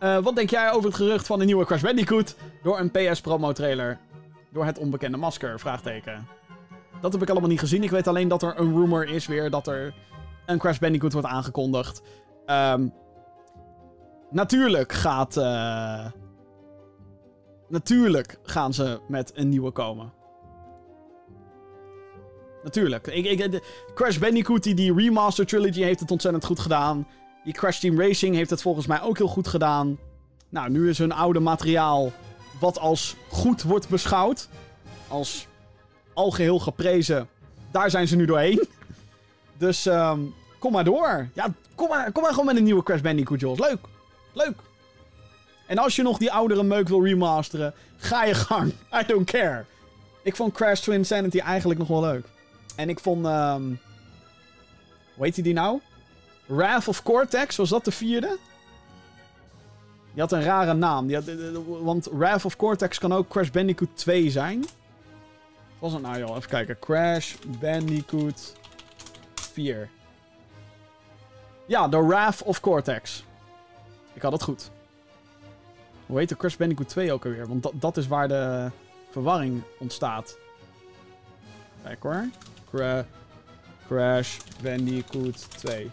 Uh, wat denk jij over het gerucht van een nieuwe Crash Bandicoot door een PS promo trailer? Door het onbekende masker? Vraagteken. Dat heb ik allemaal niet gezien. Ik weet alleen dat er een rumor is weer dat er een Crash Bandicoot wordt aangekondigd. Um, natuurlijk gaat uh, Natuurlijk gaan ze met een nieuwe komen. Natuurlijk. Ik, ik, Crash Bandicoot, die, remaster trilogy, heeft het ontzettend goed gedaan. Die Crash Team Racing heeft het volgens mij ook heel goed gedaan. Nou, nu is hun oude materiaal wat als goed wordt beschouwd. Als algeheel geprezen. Daar zijn ze nu doorheen. Dus um, kom maar door. Ja, kom maar, kom maar gewoon met een nieuwe Crash Bandicoot, Jos. Leuk. Leuk. En als je nog die oudere meuk wil remasteren, ga je gang. I don't care. Ik vond Crash Twin Sanity eigenlijk nog wel leuk. En ik vond... Um, hoe heet die nou? Wrath of Cortex, was dat de vierde? Die had een rare naam. Die had, want Wrath of Cortex kan ook Crash Bandicoot 2 zijn. Wat was het nou joh? Even kijken. Crash Bandicoot 4. Ja, The Wrath of Cortex. Ik had het goed. Hoe heet de Crash Bandicoot 2 ook alweer? Want dat, dat is waar de verwarring ontstaat. Kijk hoor. Crash Bandicoot 2.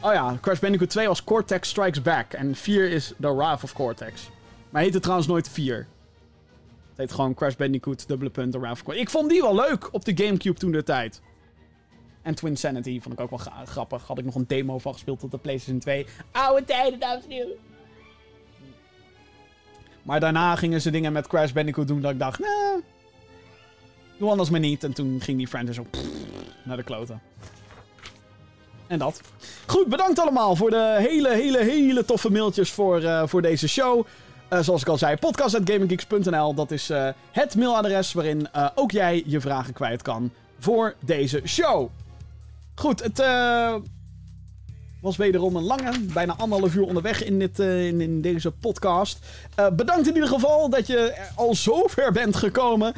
Oh ja, Crash Bandicoot 2 was Cortex Strikes Back. En 4 is The Wrath of Cortex. Maar heette trouwens nooit 4. Het heet gewoon Crash Bandicoot, dubbele punt, The Wrath of Cortex. Ik vond die wel leuk op de Gamecube toen de tijd. En Twin Sanity vond ik ook wel grappig. Had ik nog een demo van gespeeld tot de PlayStation 2. Oude tijden, dames en heren. Maar daarna gingen ze dingen met Crash Bandicoot doen dat ik dacht, nee, doe anders maar niet. En toen ging die franchise ook naar de kloten. En dat. Goed, bedankt allemaal voor de hele, hele, hele toffe mailtjes voor, uh, voor deze show. Uh, zoals ik al zei, podcast.gaminggeeks.nl. Dat is uh, het mailadres waarin ook jij je vragen kwijt kan voor deze show. Goed, het was wederom een lange, bijna anderhalf uur onderweg in, dit, uh, in, deze podcast. Uh, bedankt in ieder geval dat je al zover bent gekomen.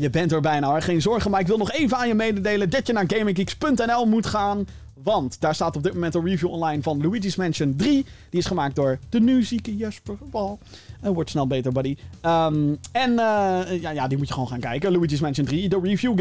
Je bent er bijna geen zorgen. Maar ik wil nog even aan je mededelen dat je naar gaminggeeks.nl moet gaan. Want daar staat op dit moment een review online van Luigi's Mansion 3. Die is gemaakt door de nu zieke Jesper Bal. Uh, wordt snel beter, buddy. Um, en uh, ja, ja, die moet je gewoon gaan kijken. Luigi's Mansion 3, de review.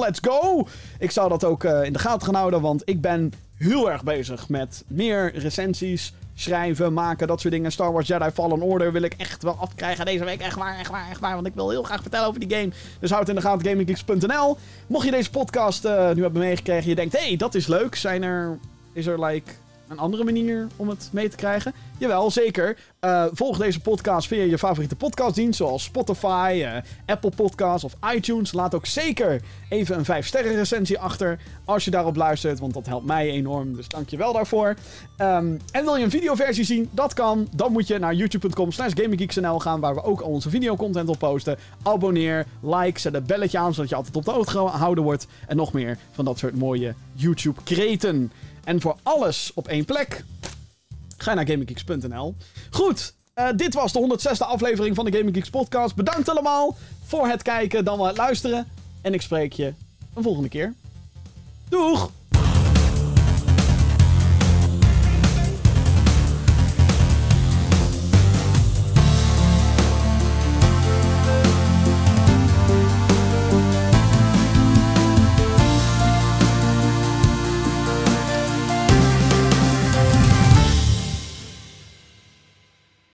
Let's go! Ik zou dat ook in de gaten gaan houden, want ik ben heel erg bezig met meer recensies schrijven, maken, dat soort dingen. Star Wars Jedi Fallen Order wil ik echt wel afkrijgen deze week. Echt waar, echt waar, echt waar. Want ik wil heel graag vertellen over die game. Dus houd in de gaten gaminggeeks.nl. Mocht je deze podcast nu hebben meegekregen, je denkt, hey, dat is leuk. Zijn er, is er like een andere manier om het mee te krijgen? Jawel, zeker. Uh, volg deze podcast via je favoriete podcastdienst, zoals Spotify, uh, Apple Podcasts of iTunes. Laat ook zeker even een 5-sterren recensie achter als je daarop luistert, want dat helpt mij enorm. Dus dank je wel daarvoor. Um, en wil je een videoversie zien? Dat kan. Dan moet je naar youtube.com slash gaan, waar we ook al onze videocontent op posten. Abonneer, like, zet het belletje aan, zodat je altijd op de hoogte gehouden wordt. En nog meer van dat soort mooie YouTube-kreten. En voor alles op één plek, ga naar gaminggeeks.nl. Goed, uh, dit was de 106e aflevering van de Gaming podcast. Bedankt allemaal voor het kijken, dan wel het luisteren. En ik spreek je een volgende keer. Doeg!